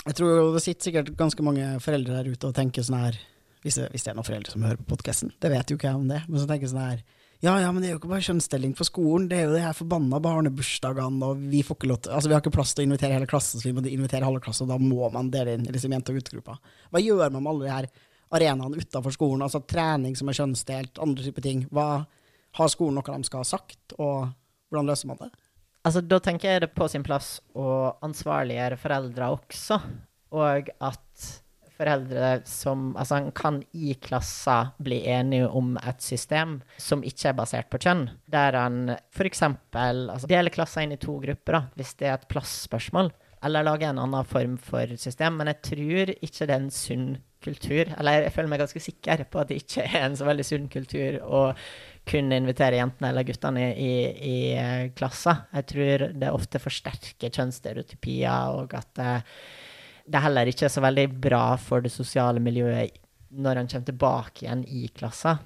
Jeg tror det sitter sikkert ganske mange foreldre der ute og tenker sånn her hvis det, hvis det, er noen foreldre som hører på podkasten. Det vet jo ikke jeg om det. Men så tenker jeg sånn her Ja, ja, men det er jo ikke bare kjønnsdeling på skolen. Det er jo de her forbanna barnebursdagene, og vi får ikke lov til Altså, vi har ikke plass til å invitere hele klassen, så vi må invitere halve klassen, og da må man dele inn liksom jente- og guttegruppa. Hva gjør man med alle de her arenaene utafor skolen? Altså trening som er kjønnsdelt, andre typer ting. Hva Har skolen noe de skal ha sagt, og hvordan løser man det? Altså, da tenker jeg det på sin plass å ansvarliggjøre foreldre også, og at foreldre som Altså, en kan i klasser bli enige om et system som ikke er basert på kjønn, der en f.eks. Altså, deler klasser inn i to grupper, da, hvis det er et plassspørsmål, eller lager en annen form for system. Men jeg tror ikke det er en sunn kultur. Eller jeg føler meg ganske sikker på at det ikke er en så veldig sunn kultur å kunne invitere jentene eller guttene i, i, i eh, klasser. Jeg tror det ofte forsterker kjønnsstereotypier, og at det, er heller ikke så veldig bra for det sosiale miljøet når han kommer tilbake igjen i klassen.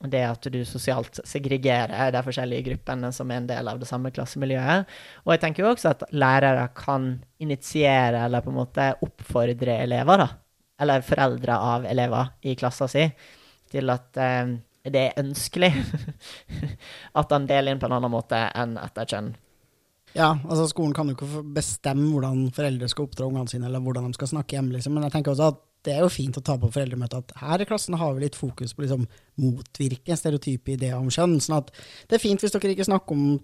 Det at du sosialt segregerer de forskjellige gruppene som er en del av det samme klassemiljøet. Og jeg tenker jo også at lærere kan initiere eller på en måte oppfordre elever, da, eller foreldre av elever i klassen si, til at eh, det er ønskelig at han deler inn på en annen måte enn etter kjønn. Ja, altså skolen kan jo ikke bestemme hvordan foreldre skal oppdra ungene sine, eller hvordan de skal snakke hjemme, liksom. men jeg tenker også at det er jo fint å ta på foreldremøtet at her i klassen har vi litt fokus på liksom, motvirke stereotype ideer om kjønn. sånn at det er fint hvis dere ikke snakker om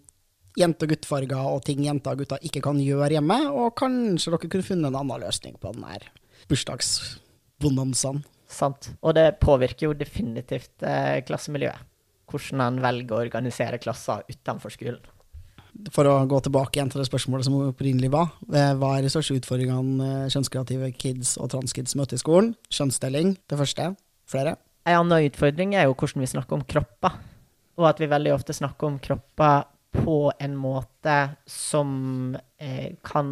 jente- og guttfarger og ting jenter og gutter ikke kan gjøre hjemme, og kanskje dere kunne funnet en annen løsning på den her bursdagsbonanzaen. Sant. Og det påvirker jo definitivt eh, klassemiljøet. Hvordan en velger å organisere klasser utenfor skolen for å gå tilbake igjen til det spørsmålet som opprinnelig var, eh, hva er de største utfordringene eh, kjønnskreative kids og transkids møter i skolen? Kjønnsdeling, det første. Flere? En annen utfordring er jo hvordan vi snakker om kropper. Og at vi veldig ofte snakker om kropper på en måte som eh, kan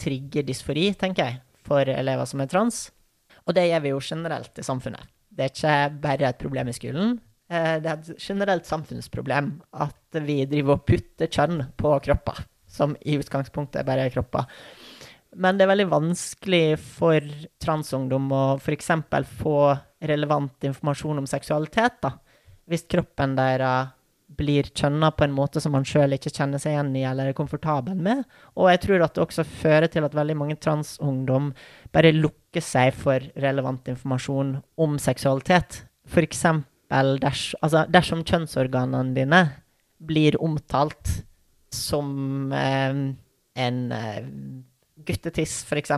trigge dysfori, tenker jeg, for elever som er trans. Og det gjør vi jo generelt i samfunnet. Det er ikke bare et problem i skolen, det er et generelt samfunnsproblem at vi driver og putter kjønn på kropper, som i utgangspunktet er bare kropper. Men det er veldig vanskelig for transungdom å f.eks. få relevant informasjon om seksualitet, da. Hvis kroppen deres blir kjønna på en måte som man sjøl ikke kjenner seg igjen i eller er komfortabel med. Og jeg tror at det også fører til at veldig mange transungdom bare lukker seg for relevant informasjon om seksualitet. For eksempel ders, altså dersom kjønnsorganene dine blir omtalt som eh, en eh, guttetiss, f.eks.,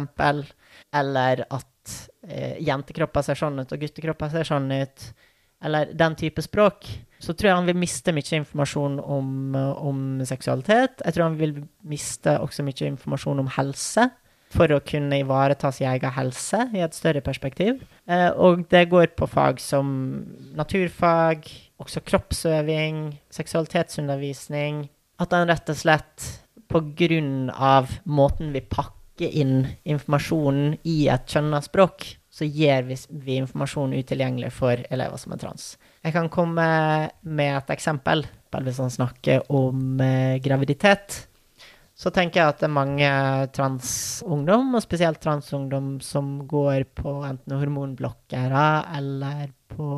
eller at eh, jentekropper ser sånn ut, og guttekropper ser sånn ut, eller den type språk, så tror jeg han vil miste mye informasjon om, om seksualitet. Jeg tror han vil miste også mye informasjon om helse for å kunne ivareta sin egen helse i et større perspektiv. Eh, og det går på fag som naturfag, også kroppsøving, seksualitetsundervisning. At en rett og slett på grunn av måten vi pakker inn informasjonen i et kjønna språk, så gir vi, vi informasjon utilgjengelig for elever som er trans. Jeg kan komme med et eksempel. Hvis han snakker om eh, graviditet, så tenker jeg at det er mange transungdom, og spesielt transungdom, som går på enten hormonblokkere eller på,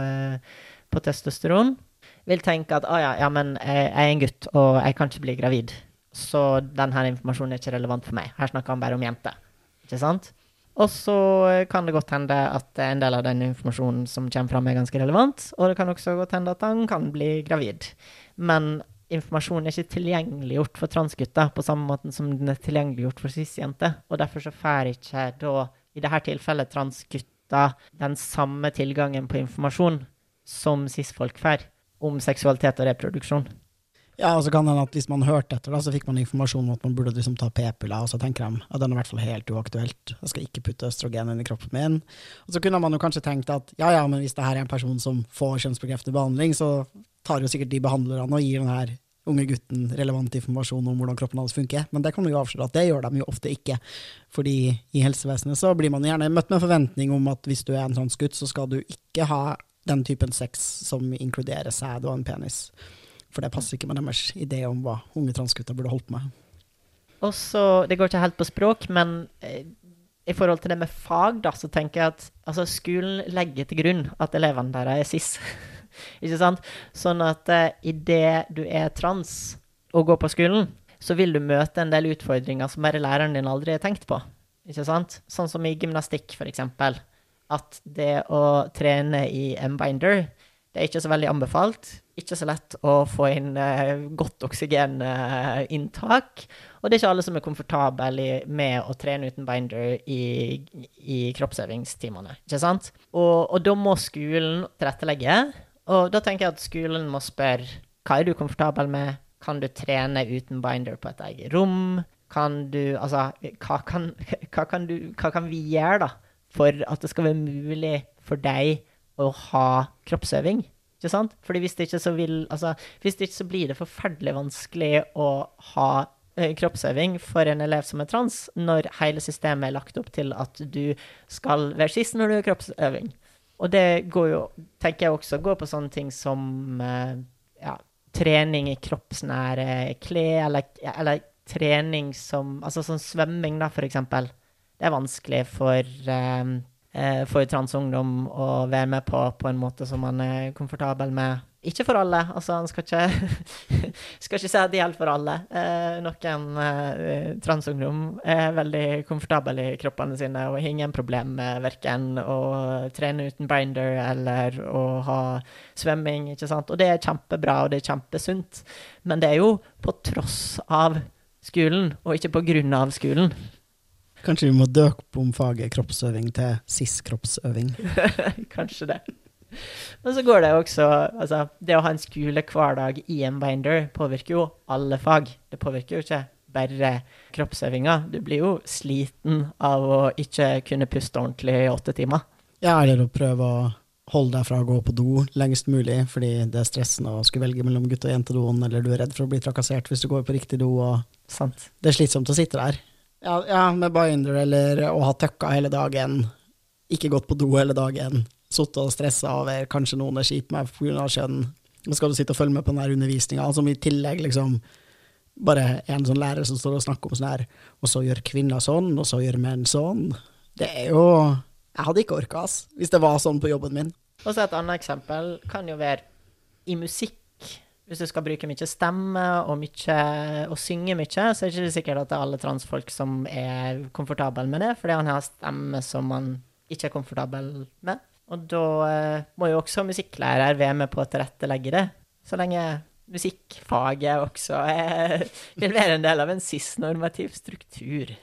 eh, på, testosteron, vil tenke at å ja, ja, men jeg, er en gutt, og jeg kan ikke bli gravid. Så denne informasjonen er ikke relevant for meg. Her snakker han bare om jenter. Ikke sant? Og så kan det godt hende at en del av den informasjonen som kommer fram, er ganske relevant. Og det kan også godt hende at han kan bli gravid. Men informasjonen er ikke tilgjengeliggjort for transgutter på samme måte som den er tilgjengeliggjort for cis-jenter. Og derfor så får ikke da, i dette tilfellet, transgutter den samme tilgangen på informasjon som cis-folk får om seksualitet og reproduksjon. Ja, og så kan det at Hvis man hørte etter, da, så fikk man informasjon om at man burde liksom ta p-piller, og så tenker de at den er i hvert fall helt uaktuelt. Jeg skal ikke putte østrogen inn i kroppen min. Og så kunne man jo kanskje tenkt at ja, ja, men hvis det her er en person som får kjønnsbekreftende behandling, så tar jo sikkert de behandlerne og gir den her unge gutten relevant informasjon om hvordan kroppen hans funker. Men det kan jo avsløre at det gjør de jo ofte ikke. Fordi i helsevesenet så blir man gjerne møtt med forventning om at hvis du er en transgutt, så skal du ikke ha den typen sex som inkluderer sæd og en penis. For det passer ikke med deres idé om hva unge transgutter burde holdt på med. Og Det går ikke helt på språk, men eh, i forhold til det med fag, da, så tenker jeg at altså, skolen legger til grunn at elevene der er cis. ikke sant? Sånn at uh, idet du er trans og går på skolen, så vil du møte en del utfordringer som bare læreren din aldri har tenkt på. Ikke sant? Sånn som i gymnastikk, f.eks. At det å trene i en binder det er ikke så veldig anbefalt. Ikke så lett å få inn eh, godt oksygeninntak. og det er ikke alle som er komfortable med å trene uten binder i, i kroppsøvingstimene. ikke sant? Og, og, da må skolen tilrettelegge. Og da tenker jeg at skolen må spørre hva er du komfortabel med. Kan du trene uten binder på et eget rom? Kan du Altså, hva kan, hva kan, du, hva kan vi gjøre, da, for at det skal være mulig for deg å ha kroppsøving. Ikke sant? Fordi hvis det ikke så vil Altså, hvis det ikke så blir det forferdelig vanskelig å ha eh, kroppsøving for en elev som er trans, når hele systemet er lagt opp til at du skal være skiss når du har kroppsøving. Og det går jo, tenker jeg også, går på sånne ting som eh, ja, trening i kroppsnære klær, eller, eller, trening som Altså sånn svømming, da, for eksempel. Det er vanskelig for um, eh, for transungdom å være med på på en måte som man er komfortabel med. Ikke for alle, altså han skal ikke, skal ikke si at det gjelder for alle. Eh, noen eh, transungdom er veldig komfortable i kroppene sine og har ingen problem med verken å trene uten binder eller å ha svømming, ikke sant. Og det er kjempebra, og det er kjempesunt. Men det er jo på tross av skolen, og ikke på grunn av skolen. Kanskje vi må døpe om faget kroppsøving til SIS-kroppsøving. Kanskje det. Men så går det også Altså, det å ha en skolehverdag i en binder påvirker jo alle fag. Det påvirker jo ikke bare kroppsøvinga. Du blir jo sliten av å ikke kunne puste ordentlig i åtte timer. Ja, eller å prøve å holde deg fra å gå på do lengst mulig fordi det er stressende å skulle velge mellom gutt- og jentedoen, eller du er redd for å bli trakassert hvis du går på riktig do. Og Sant. Det er slitsomt å sitte der. Ja, ja, med binder eller å ha tøkka hele dagen, ikke gått på do hele dagen, sittet og stressa over kanskje noen er kjip med pga. kjønn. Så skal du sitte og følge med på den undervisninga, som i tillegg liksom bare en sånn lærer som står og snakker om sånn her, og så gjør kvinner sånn, og så gjør menn sånn. Det er jo Jeg hadde ikke orka, ass, hvis det var sånn på jobben min. Og så et annet eksempel kan jo være i musikk hvis du skal bruke mye stemme og, mye, og synge mye, så er det ikke sikkert at det er alle transfolk som er komfortable med det, fordi han har stemme som man ikke er komfortabel med. Og da eh, må jo også musikklærer være med på å tilrettelegge det, så lenge musikkfaget også er, vil være en del av en cis-normativ struktur.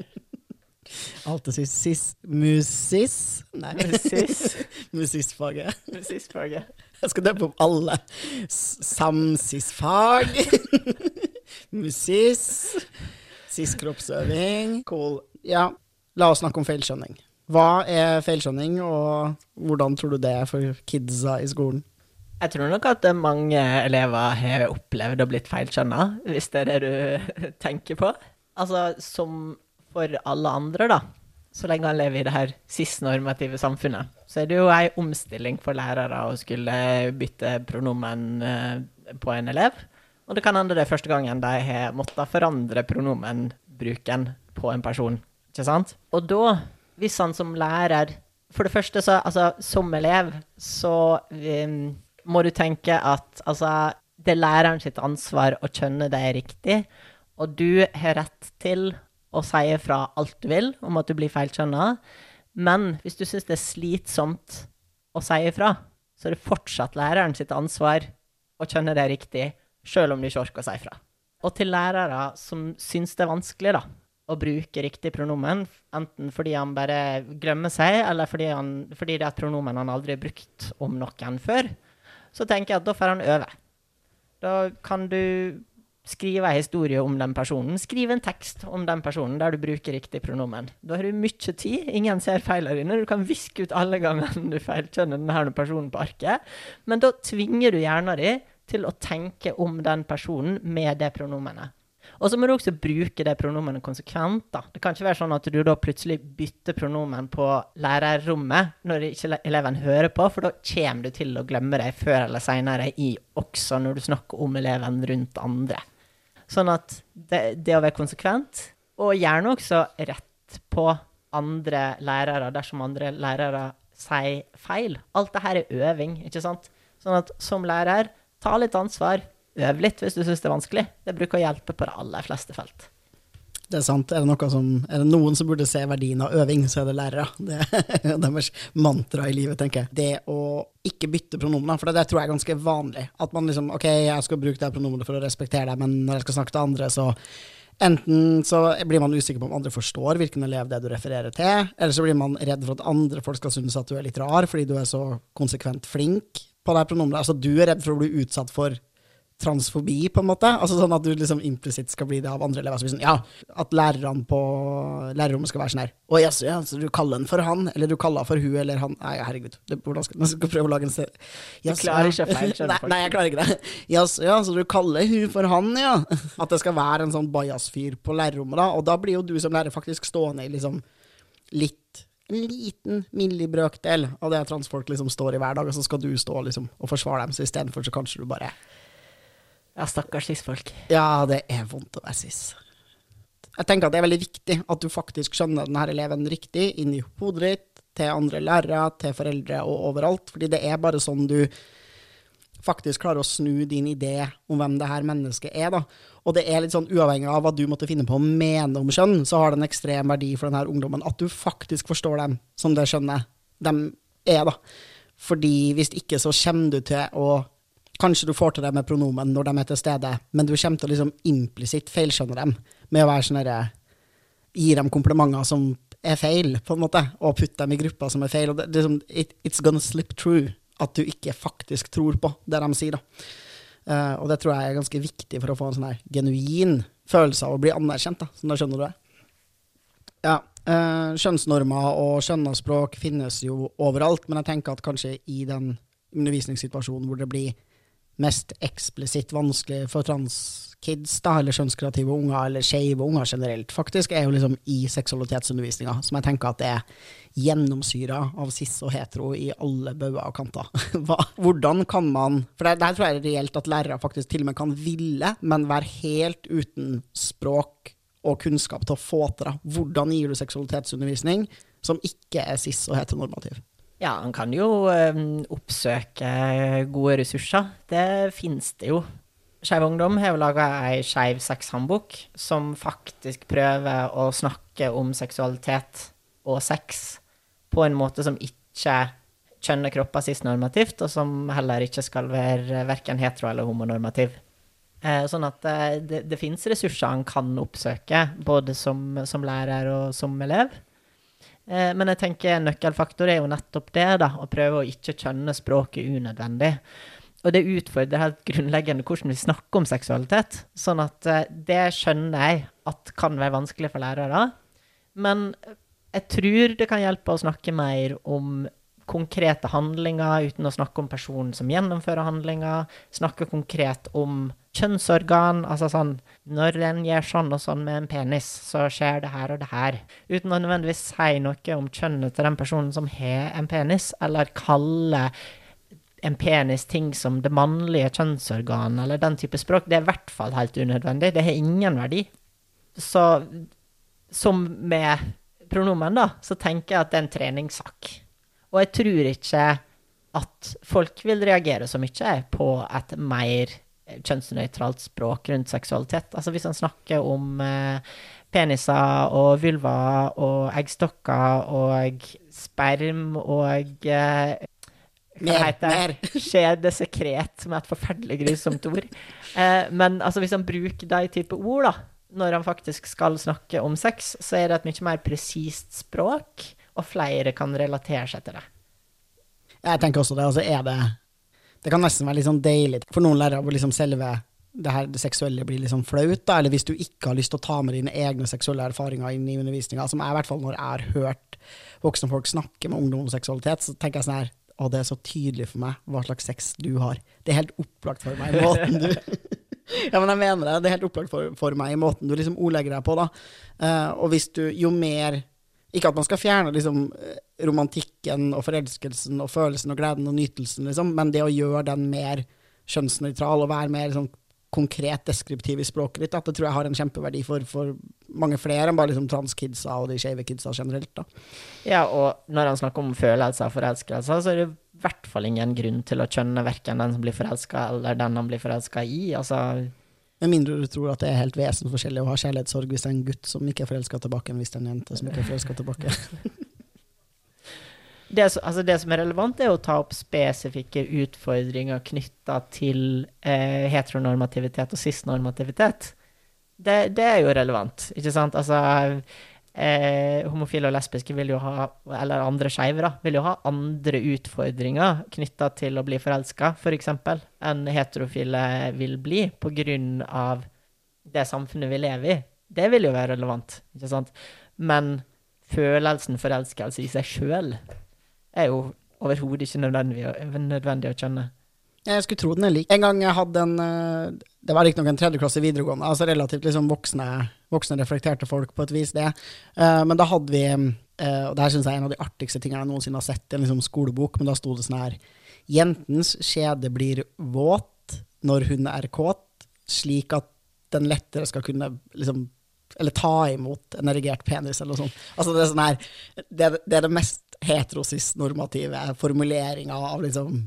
Alltid cis, cis Musis? Nei. Musis. Musisfaget. Musisfaget. Jeg skal døpe opp alle. Samsisfag. Musis. Sis-kroppsøving. Cool. Ja, la oss snakke om feilskjønning. Hva er feilskjønning, og hvordan tror du det er for kidsa i skolen? Jeg tror nok at mange elever har opplevd å blitt feilskjønna, hvis det er det du tenker på. Altså, som for alle andre, da, så lenge han lever i det her cis-normative samfunnet, så er det jo ei omstilling for lærere å skulle bytte pronomen eh, på en elev. Og det kan hende det er første gangen de har måttet forandre pronomenbruken på en person. Ikke sant? Og da, hvis han som lærer For det første, så altså, som elev, så um, må du tenke at altså, det er læreren sitt ansvar å kjønne er riktig, og du har rett til og sier fra alt du vil om at du blir feilkjønna. Men hvis du syns det er slitsomt å si ifra, så er det fortsatt læreren sitt ansvar å kjenne det riktig, sjøl om du ikke orker å si ifra. Og til lærere som syns det er vanskelig, da, å bruke riktig pronomen, enten fordi han bare glemmer seg, eller fordi, han, fordi det er et pronomen han aldri har brukt om noen før, så tenker jeg at da får han øve. Da kan du skrive en historie om den personen. Skriv en tekst om den personen der du bruker riktig pronomen. Da har du mye tid. Ingen ser feilene dine. Du kan viske ut alle gangene du feilkjønner denne personen på arket. Men da tvinger du hjernen din til å tenke om den personen med det pronomenet. Og så må du også bruke det pronomenet konsekvent. da. Det kan ikke være sånn at du da plutselig bytter pronomen på lærerrommet når ikke eleven hører på, for da kommer du til å glemme det før eller seinere også når du snakker om eleven rundt andre. Sånn at det, det å være konsekvent, og gjerne også rett på andre lærere dersom andre lærere sier feil. Alt dette er øving, ikke sant? Sånn at som lærer, ta litt ansvar Øv litt hvis du syns det er vanskelig. Det bruker å hjelpe på de aller fleste felt. Det er sant. Er det, som, er det, noen som burde se verdien av øving, så er det lærere. Det er deres mantra i livet, tenker jeg. Det å ikke bytte pronomener, for det, tror jeg er ganske vanlig. At man liksom OK, jeg skal bruke det pronomenet for å respektere deg, men når jeg skal snakke til andre, så Enten så blir man usikker på om andre forstår hvilken elev det er du refererer til, eller så blir man redd for at andre folk skal synes at du er litt rar fordi du er så konsekvent flink på det pronomenet. Altså, du er redd for å bli utsatt for transfobi, på en måte. Altså Sånn at du liksom implisitt skal bli det av andre elever. Så sånn, ja, At lærerne på lærerrommet skal være sånn her Å jaså, ja, så du kaller den for han, eller du kaller for hun eller han Nei, herregud. Det, hvordan skal, jeg skal prøve å lage en serie. Du klarer ikke feil, nei, nei, jeg klarer ikke det. Jaså, ja, så du kaller hun for han, ja. At det skal være en sånn bajas-fyr på lærerrommet, da. Og da blir jo du som lærer faktisk stående i liksom litt en liten millibrøkdel av det transfolk liksom står i hver dag, og så skal du stå liksom og forsvare dem. Så istedenfor så kanskje du bare ja, stakkars cis-folk. Ja, det er vondt å være cis. Jeg tenker at det er veldig viktig at du faktisk skjønner denne eleven riktig inn i hodet ditt, til andre lærere, til foreldre og overalt. Fordi det er bare sånn du faktisk klarer å snu din idé om hvem det her mennesket er. da. Og det er litt sånn uavhengig av hva du måtte finne på å mene om skjønn, så har det en ekstrem verdi for denne ungdommen at du faktisk forstår dem som det skjønnet de er. da. Fordi hvis ikke så kommer du til å Kanskje du får til det med pronomen når de er til stede, men du kommer til å liksom implisitt feilskjønne dem med å være sånn herre Gi dem komplimenter som er feil, på en måte, og putte dem i grupper som er feil. Og det, det, liksom, it, it's gonna slip true at du ikke faktisk tror på det de sier, da. Uh, og det tror jeg er ganske viktig for å få en sånn her genuin følelse av å bli anerkjent, da, sånn da skjønner du det. Ja, uh, kjønnsnormer og kjønnsspråk finnes jo overalt, men jeg tenker at kanskje i den undervisningssituasjonen hvor det blir mest eksplisitt vanskelig for transkids, da, eller kjønnskreative unger, eller skeive unger generelt, faktisk, er jo liksom i seksualitetsundervisninga, som jeg tenker at det er gjennomsyra av cis og hetero i alle bauger og kanter. Hvordan kan man For det, her tror jeg er reelt at lærere faktisk til og med kan ville, men være helt uten språk og kunnskap til å få til det. Hvordan gir du seksualitetsundervisning som ikke er cis og heteronormativ? Ja, han kan jo um, oppsøke gode ressurser. Det finnes det jo. Skeiv Ungdom har jo laga ei skeiv sexhåndbok som faktisk prøver å snakke om seksualitet og sex på en måte som ikke kjønner kropper cis-normativt, og som heller ikke skal være verken hetero- eller homonormativ. Eh, sånn at det, det, det finnes ressurser han kan oppsøke, både som, som lærer og som elev. Eh, men jeg tenker nøkkelfaktor er jo nettopp det, da, å prøve å ikke kjønne språket unødvendig. Og det utfordrer helt grunnleggende hvordan vi snakker om seksualitet. Sånn at eh, det skjønner jeg at kan være vanskelig for lærere. Men jeg tror det kan hjelpe å snakke mer om konkrete handlinger uten å snakke om personen som gjennomfører handlinger. Snakke konkret om kjønnsorgan. Altså sånn Når en gjør sånn og sånn med en penis, så skjer det her og det her. Uten å nødvendigvis si noe om kjønnet til den personen som har en penis, eller kalle en penis ting som det mannlige kjønnsorgan, eller den type språk. Det er i hvert fall helt unødvendig. Det har ingen verdi. Så som med pronomen, da, så tenker jeg at det er en treningssak. Og jeg tror ikke at folk vil reagere så mye på et mer kjønnsnøytralt språk rundt seksualitet. Altså hvis han snakker om eh, peniser og vulva og eggstokker og sperm og eh, hva heter det? Skjedesekret, som er et forferdelig grusomt ord. Eh, men altså, hvis han bruker de type ord, da, når han faktisk skal snakke om sex, så er det et mye mer presist språk, og flere kan relatere seg til det. Jeg tenker også det. Altså er det Det kan nesten være litt sånn deilig for noen lærere hvor liksom selve det her det seksuelle blir liksom flaut, da, eller hvis du ikke har lyst til å ta med dine egne seksuelle erfaringer inn i undervisninga, som jeg i hvert fall når jeg har hørt voksne folk snakke med ungdom om seksualitet, så tenker jeg sånn her Å, det er så tydelig for meg hva slags sex du har. Det er helt opplagt for meg, måten du Ja, men jeg mener det. Det er helt opplagt for, for meg, måten du liksom ordlegger deg på, da. Uh, og hvis du Jo mer Ikke at man skal fjerne liksom eh, romantikken og forelskelsen og følelsen og gleden og nytelsen, liksom, men det å gjøre den mer kjønnsnøytral og være mer liksom, konkret deskriptiv i språket ditt, at det tror jeg har en kjempeverdi for, for mange flere enn bare liksom transkidsa og de skeive kidsa generelt. da. Ja, og når han snakker om følelser og forelskelser, så er det i hvert fall ingen grunn til å kjønne verken den som blir forelska, eller den han blir forelska i. Altså, Med mindre du tror at det er helt vesensforskjellig å ha kjærlighetssorg hvis det er en gutt som ikke er forelska tilbake, enn hvis det er en jente som ikke er forelska tilbake. det, altså det som er relevant, er å ta opp spesifikke utfordringer knytta til eh, heteronormativitet og cisnormativitet. Det, det er jo relevant, ikke sant? Altså eh, Homofile og lesbiske vil jo ha, eller andre skeive, da, vil jo ha andre utfordringer knytta til å bli forelska, f.eks., for enn heterofile vil bli, på grunn av det samfunnet vi lever i. Det vil jo være relevant, ikke sant? Men følelsen forelskelse i seg sjøl er jo overhodet ikke nødvendig, nødvendig å kjenne. Jeg skulle tro den er lik. En gang jeg hadde en eh, Det var riktignok en tredjeklasse videregående, altså relativt liksom voksne, voksne reflekterte folk på et vis, det. Uh, men da hadde vi uh, Og det her syns jeg er en av de artigste tingene jeg noensinne har sett i en liksom skolebok, men da sto det sånn her Jentens skjede blir våt når hun er kåt, slik at den lettere skal kunne liksom eller ta imot en erigert penis, eller noe sånt. Altså det er sånn her Det, det er det mest heterosis-normative formuleringa av liksom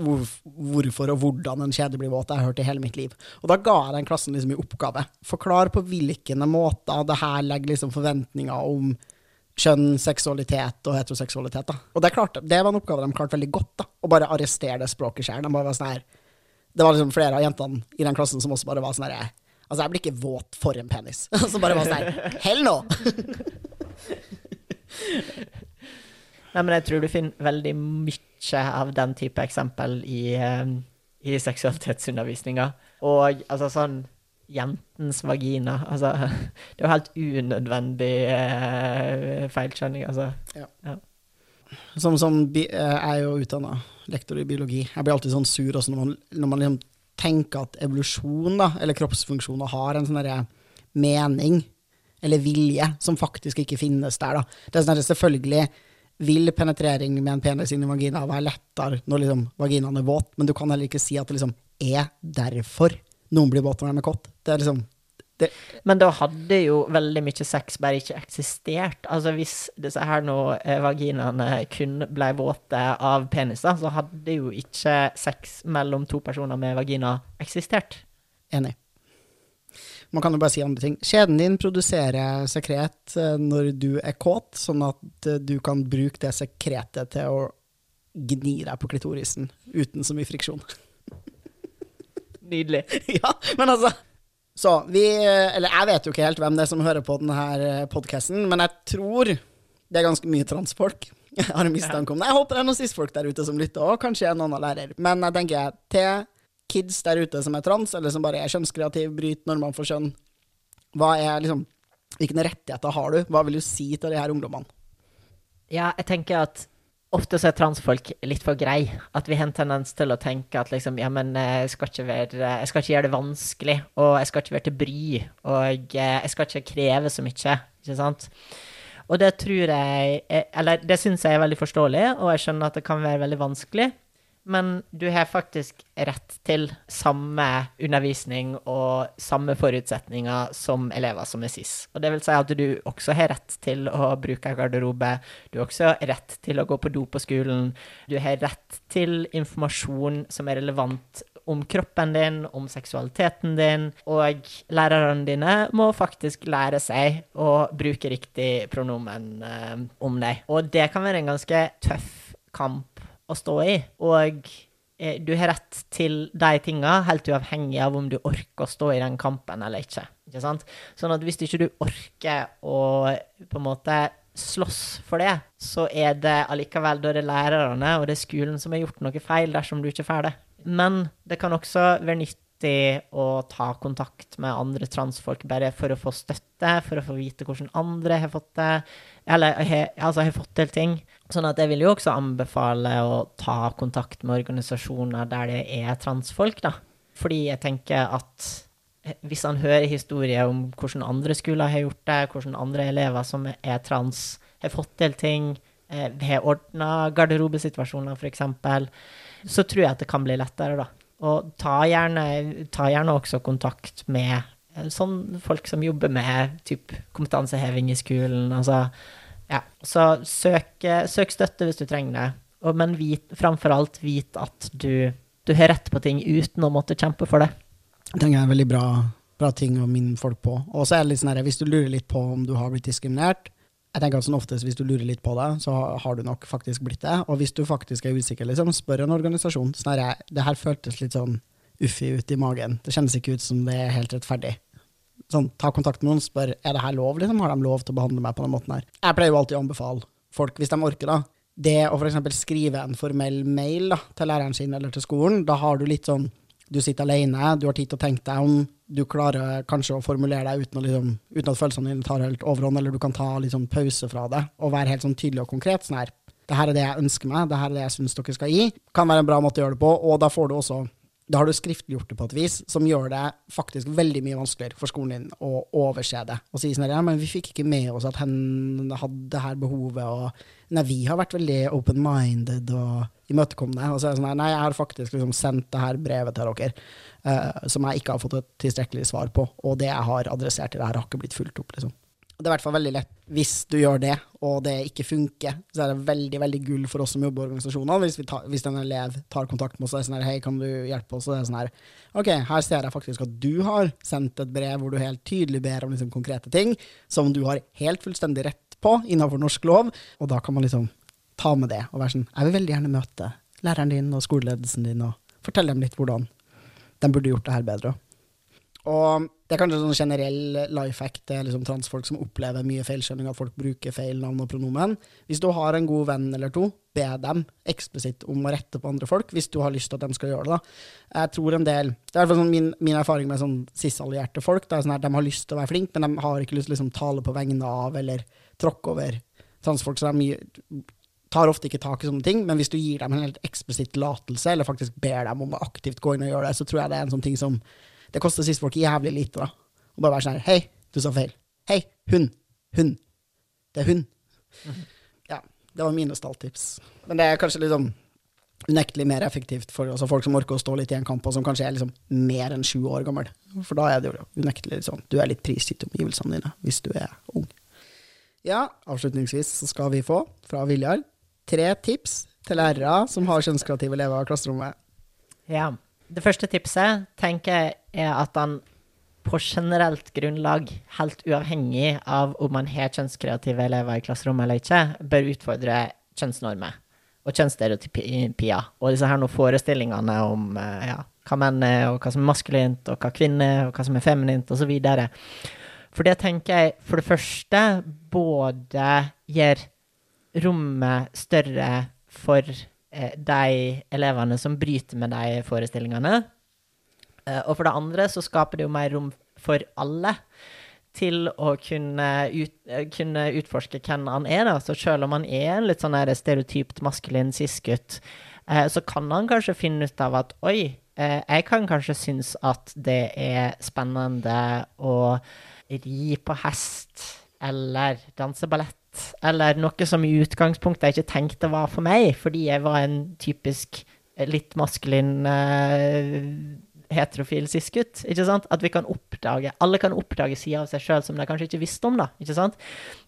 hvorfor og hvordan en kjede blir våt jeg har hørt i hele mitt liv. Og da ga jeg den klassen liksom i oppgave. Forklar på hvilke måter det her legger liksom forventninger om kjønn, seksualitet og heteroseksualitet. da. Og det, klarte, det var en oppgave de klarte veldig godt, da. Å bare arrestere det språket sjøl. De sånn Det var liksom flere av jentene i den klassen som også bare var sånn her Altså, jeg blir ikke våt for en penis. Som bare var sånn her Hell no! Nei, men jeg tror du finner veldig mye av den type eksempel i, eh, i seksualitetsundervisninga. Og altså sånn Jentens vagina. Altså, det er jo helt unødvendig eh, feilskjønning, altså. Som, som bi, eh, jeg er jo utdanna lektor i biologi. Jeg blir alltid sånn sur også når man, når man liksom tenker at evolusjon, da, eller kroppsfunksjoner, har en sånn derre mening, eller vilje, som faktisk ikke finnes der. da. Det er sånn at Selvfølgelig vil penetrering med en penis inn i vagina være lettere når liksom vaginaen er våt, men du kan heller ikke si at det liksom er derfor noen blir våt når de er kåt. Det er liksom det, Men da hadde jo veldig mye sex bare ikke eksistert. Altså hvis disse her nå eh, vaginaene kun ble våte av peniser, så hadde jo ikke sex mellom to personer med vagina eksistert. Enig. Man kan jo bare si andre ting. Skjeden din produserer sekret eh, når du er kåt, sånn at eh, du kan bruke det sekretet til å gni deg på klitorisen uten så mye friksjon. Nydelig. ja, men altså Så vi eh, Eller jeg vet jo ikke helt hvem det er som hører på denne podkasten, men jeg tror det er ganske mye transfolk. Jeg har en mistanke om det. Jeg håper det er noen cis-folk der ute som lytter, og kanskje en annen lærer. Men jeg tenker til kids der ute som er trans, eller som bare er kjønnskreativ, bryter normene for kjønn, hva er liksom Hvilke rettigheter har du? Hva vil du si til de her ungdommene? Ja, jeg tenker at ofte så er transfolk litt for grei. At vi har en tendens til å tenke at liksom, ja, men eh, jeg skal ikke være Jeg skal ikke gjøre det vanskelig, og jeg skal ikke være til bry, og eh, jeg skal ikke kreve så mye, ikke sant? Og det tror jeg er- Eller det syns jeg er veldig forståelig, og jeg skjønner at det kan være veldig vanskelig. Men du har faktisk rett til samme undervisning og samme forutsetninger som elever som er cis. Og det vil si at du også har rett til å bruke garderobe. Du har også rett til å gå på do på skolen. Du har rett til informasjon som er relevant om kroppen din, om seksualiteten din, og lærerne dine må faktisk lære seg å bruke riktig pronomen eh, om deg. Og det kan være en ganske tøff kamp å stå i. Og eh, du har rett til de tinga, helt uavhengig av om du orker å stå i den kampen eller ikke. ikke sant? Sånn at hvis ikke du orker å på en måte slåss for det, så er det allikevel da det er lærerne og det er skolen som har gjort noe feil dersom du ikke får det. Men det kan også være nyttig å ta kontakt med andre transfolk bare for å få støtte, for å få vite hvordan andre har fått det, eller altså har fått til ting. Sånn at jeg vil jo også anbefale å ta kontakt med organisasjoner der det er transfolk, da. Fordi jeg tenker at hvis han hører historier om hvordan andre skoler har gjort det, hvordan andre elever som er trans, har fått til ting, eh, har ordna garderobesituasjoner, f.eks., så tror jeg at det kan bli lettere, da. Og ta gjerne, ta gjerne også kontakt med eh, sånn folk som jobber med typ kompetanseheving i skolen. Altså, ja. Så søk, søk støtte hvis du trenger det. Men vit, framfor alt vit at du, du har rett på ting uten å måtte kjempe for det. Det er en veldig bra, bra ting å minne folk på. Og så er det litt sånn her, hvis du lurer litt på om du har blitt diskriminert jeg tenker at sånn oftest Hvis du lurer litt på det, så har du nok faktisk blitt det. Og hvis du faktisk er usikker, liksom, spør en organisasjon. Sånn her, det her føltes litt sånn uffi ut i magen. Det kjennes ikke ut som det er helt rettferdig. Sånn, Ta kontakt med noen, og spør er det her lov. Liksom? Har de lov til å behandle meg på den måten her? Jeg pleier jo alltid å anbefale folk, hvis de orker, da, det å f.eks. skrive en formell mail da, til læreren sin eller til skolen. Da har du litt sånn du sitter alene, du har tid til å tenke deg om, du klarer kanskje å formulere deg uten, å, liksom, uten at følelsene dine tar helt overhånd, eller du kan ta liksom, pause fra det og være helt sånn tydelig og konkret. sånn her, det her er det jeg ønsker meg, det her er det jeg syns dere skal gi. Kan være en bra måte å gjøre det på, og da får du også da har du skriftliggjort det på et vis som gjør det faktisk veldig mye vanskeligere for skolen din å overse det. Og si sånn ja, men vi fikk ikke med oss at hen hadde det her behovet, og nei, vi har vært veldig open-minded og imøtekommende. Og så er det sånn nei, jeg har faktisk liksom sendt det her brevet til dere uh, som jeg ikke har fått et tilstrekkelig svar på, og det jeg har adressert til det her, har ikke blitt fulgt opp, liksom. Det er i hvert fall veldig lett hvis du gjør det, og det ikke funker. Så er det veldig veldig gull for oss som jobber i organisasjoner. Hvis, tar, hvis en elev tar kontakt med oss og er sånn her, hei, kan du hjelpe oss? Og det er sånn her, ok, her ser jeg faktisk at du har sendt et brev hvor du helt tydelig ber om liksom konkrete ting som du har helt fullstendig rett på innenfor norsk lov, og da kan man liksom ta med det og være sånn, jeg vil veldig gjerne møte læreren din og skoleledelsen din og fortelle dem litt hvordan de burde gjort det her bedre. Og det er kanskje sånn generell life hack til liksom transfolk som opplever mye feilskjønning, at folk bruker feil navn og pronomen. Hvis du har en god venn eller to, be dem eksplisitt om å rette på andre folk, hvis du har lyst til at de skal gjøre det. da. Jeg tror en del, Det er i sånn min, min, erfaring med sånn cis-allierte folk. det er sånn at De har lyst til å være flinke, men de har ikke lyst til å liksom, tale på vegne av eller tråkke over transfolk. så de tar ofte ikke tak i sånne ting, men hvis du gir dem en helt eksplisitt latelse, eller faktisk ber dem om å aktivt gå inn og gjøre det, så tror jeg det er en sånn ting som det koster cis-folk jævlig lite, da. Å bare være sånn her Hei, du sa feil. Hei, hun. Hun. Det er hun. Ja, det var mine stalltips. Men det er kanskje liksom unektelig mer effektivt for altså folk som orker å stå litt i en kamp, og som kanskje er liksom mer enn sju år gammel. For da er det jo unektelig sånn Du er litt prisgitt omgivelsene dine hvis du er ung. Ja, avslutningsvis så skal vi få, fra Viljar, tre tips til lærere som har kjønnskreative elever i klasserommet. Ja. Det første tipset tenker jeg er at han på generelt grunnlag, helt uavhengig av om man har kjønnskreative elever i klasserommet eller ikke, bør utfordre kjønnsnormer og kjønnsstereotypier. Og disse her noen forestillingene om eh, ja, hva menn er, og hva som er maskulint, og hva kvinner er, og hva som er feminint, osv. For det tenker jeg for det første både gir rommet større for Eh, de elevene som bryter med de forestillingene. Eh, og for det andre så skaper det jo mer rom for alle til å kunne, ut, eh, kunne utforske hvem han er. da. Så selv om han er en litt sånn stereotypt maskulin cis-gutt, så kan han kanskje finne ut av at oi, jeg kan kanskje synes at det er spennende å ri på hest eller danse ballett eller noe som i utgangspunktet jeg ikke tenkte var for meg, fordi jeg var en typisk eh, litt maskulin uh, heterofil cis-gutt. ikke sant? At vi kan oppdage, alle kan oppdage sider av seg sjøl som de kanskje ikke visste om. da, ikke sant?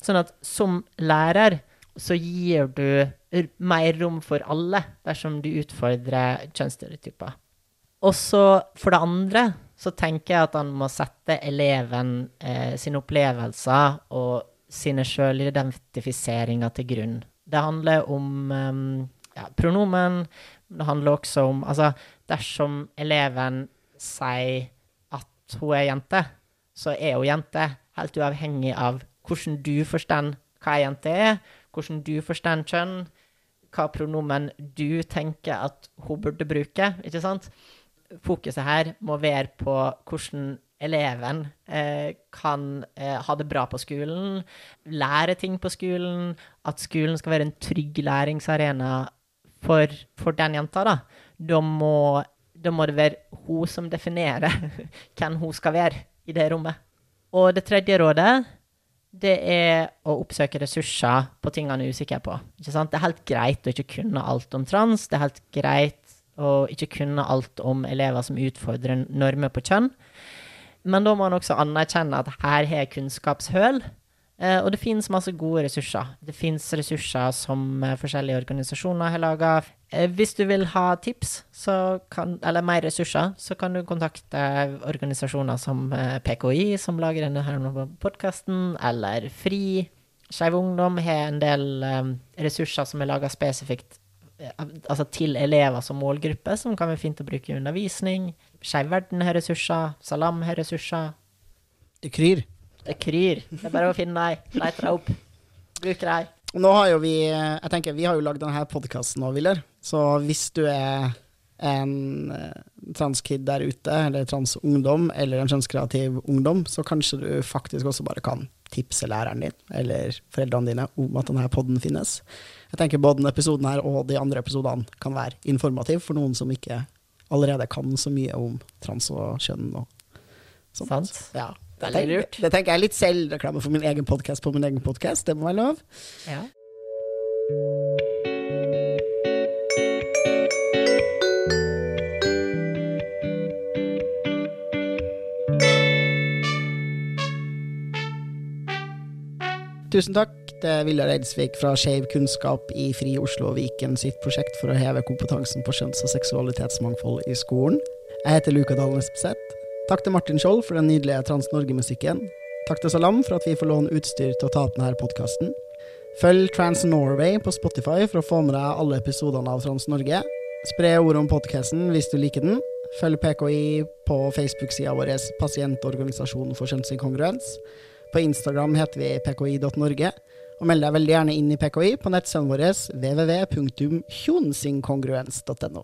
Sånn at som lærer så gir du mer rom for alle dersom du utfordrer kjønnsstereotyper. Og så for det andre så tenker jeg at han må sette eleven eh, sine opplevelser og sine sjølidentifiseringer til grunn. Det handler om um, ja, pronomen. Det handler også om Altså, dersom eleven sier at hun er jente, så er hun jente, helt uavhengig av hvordan du forstår hva ei jente er, hvordan du forstår kjønn, hva pronomen du tenker at hun burde bruke, ikke sant? Fokuset her må være på hvordan eleven eh, kan eh, ha det bra på skolen, lære ting på skolen, at skolen skal være en trygg læringsarena for, for den jenta, da. Da må, da må det være hun som definerer hvem hun skal være i det rommet. Og det tredje rådet det er å oppsøke ressurser på ting han er usikker på. Det er helt greit å ikke kunne alt om trans. Det er helt greit å ikke kunne alt om elever som utfordrer normer på kjønn. Men da må man også anerkjenne at her har kunnskapshøl. Eh, og det finnes masse gode ressurser. Det finnes ressurser som eh, forskjellige organisasjoner har laga. Eh, hvis du vil ha tips, kan, eller mer ressurser, så kan du kontakte organisasjoner som PKI, som lager denne podkasten, eller FRI. Skeiv Ungdom har en del ressurser som er laga spesifikt altså til elever som målgruppe, som kan være fint å bruke i undervisning. Skeiv Verden har ressurser. Salam har ressurser. Det kryr. Det kryr. Det er bare å finne deg. Leit deg opp. Bruk deg. Nå har jo vi jeg tenker, vi har jo lagd denne podkasten nå, Willer. Så hvis du er en eh, transkid der ute, eller transungdom, eller en kjønnskreativ ungdom, så kanskje du faktisk også bare kan tipse læreren din, eller foreldrene dine, om at denne podden finnes. Jeg tenker både denne episoden her og de andre episodene kan være informativ for noen som ikke allerede kan så mye om trans og kjønn og sånt. Sant. Ja. Det, tenker, lurt. det tenker jeg er litt selvreklame for min egen podkast på min egen podkast, det må være lov. Ja. Tusen takk til Viljar Eidsvik fra Skeiv kunnskap i Fri Oslo og Viken sitt prosjekt for å heve kompetansen på kjønns- og seksualitetsmangfold i skolen. Jeg heter Luka Dalen Espeseth. Takk til Martin Skjold for den nydelige Trans-Norge-musikken. Takk til Salam for at vi får låne utstyr til å ta opp denne podkasten. Følg Trans Norway på Spotify for å få med deg alle episodene av Trans Norge. Spre ordet om podkasten hvis du liker den. Følg PKI på Facebook-sida vår Pasientorganisasjonen for kjønnsinkongruens. På Instagram heter vi pki.norge. Og meld deg veldig gjerne inn i PKI på nettsiden vår www.kjonsinkongruens.no.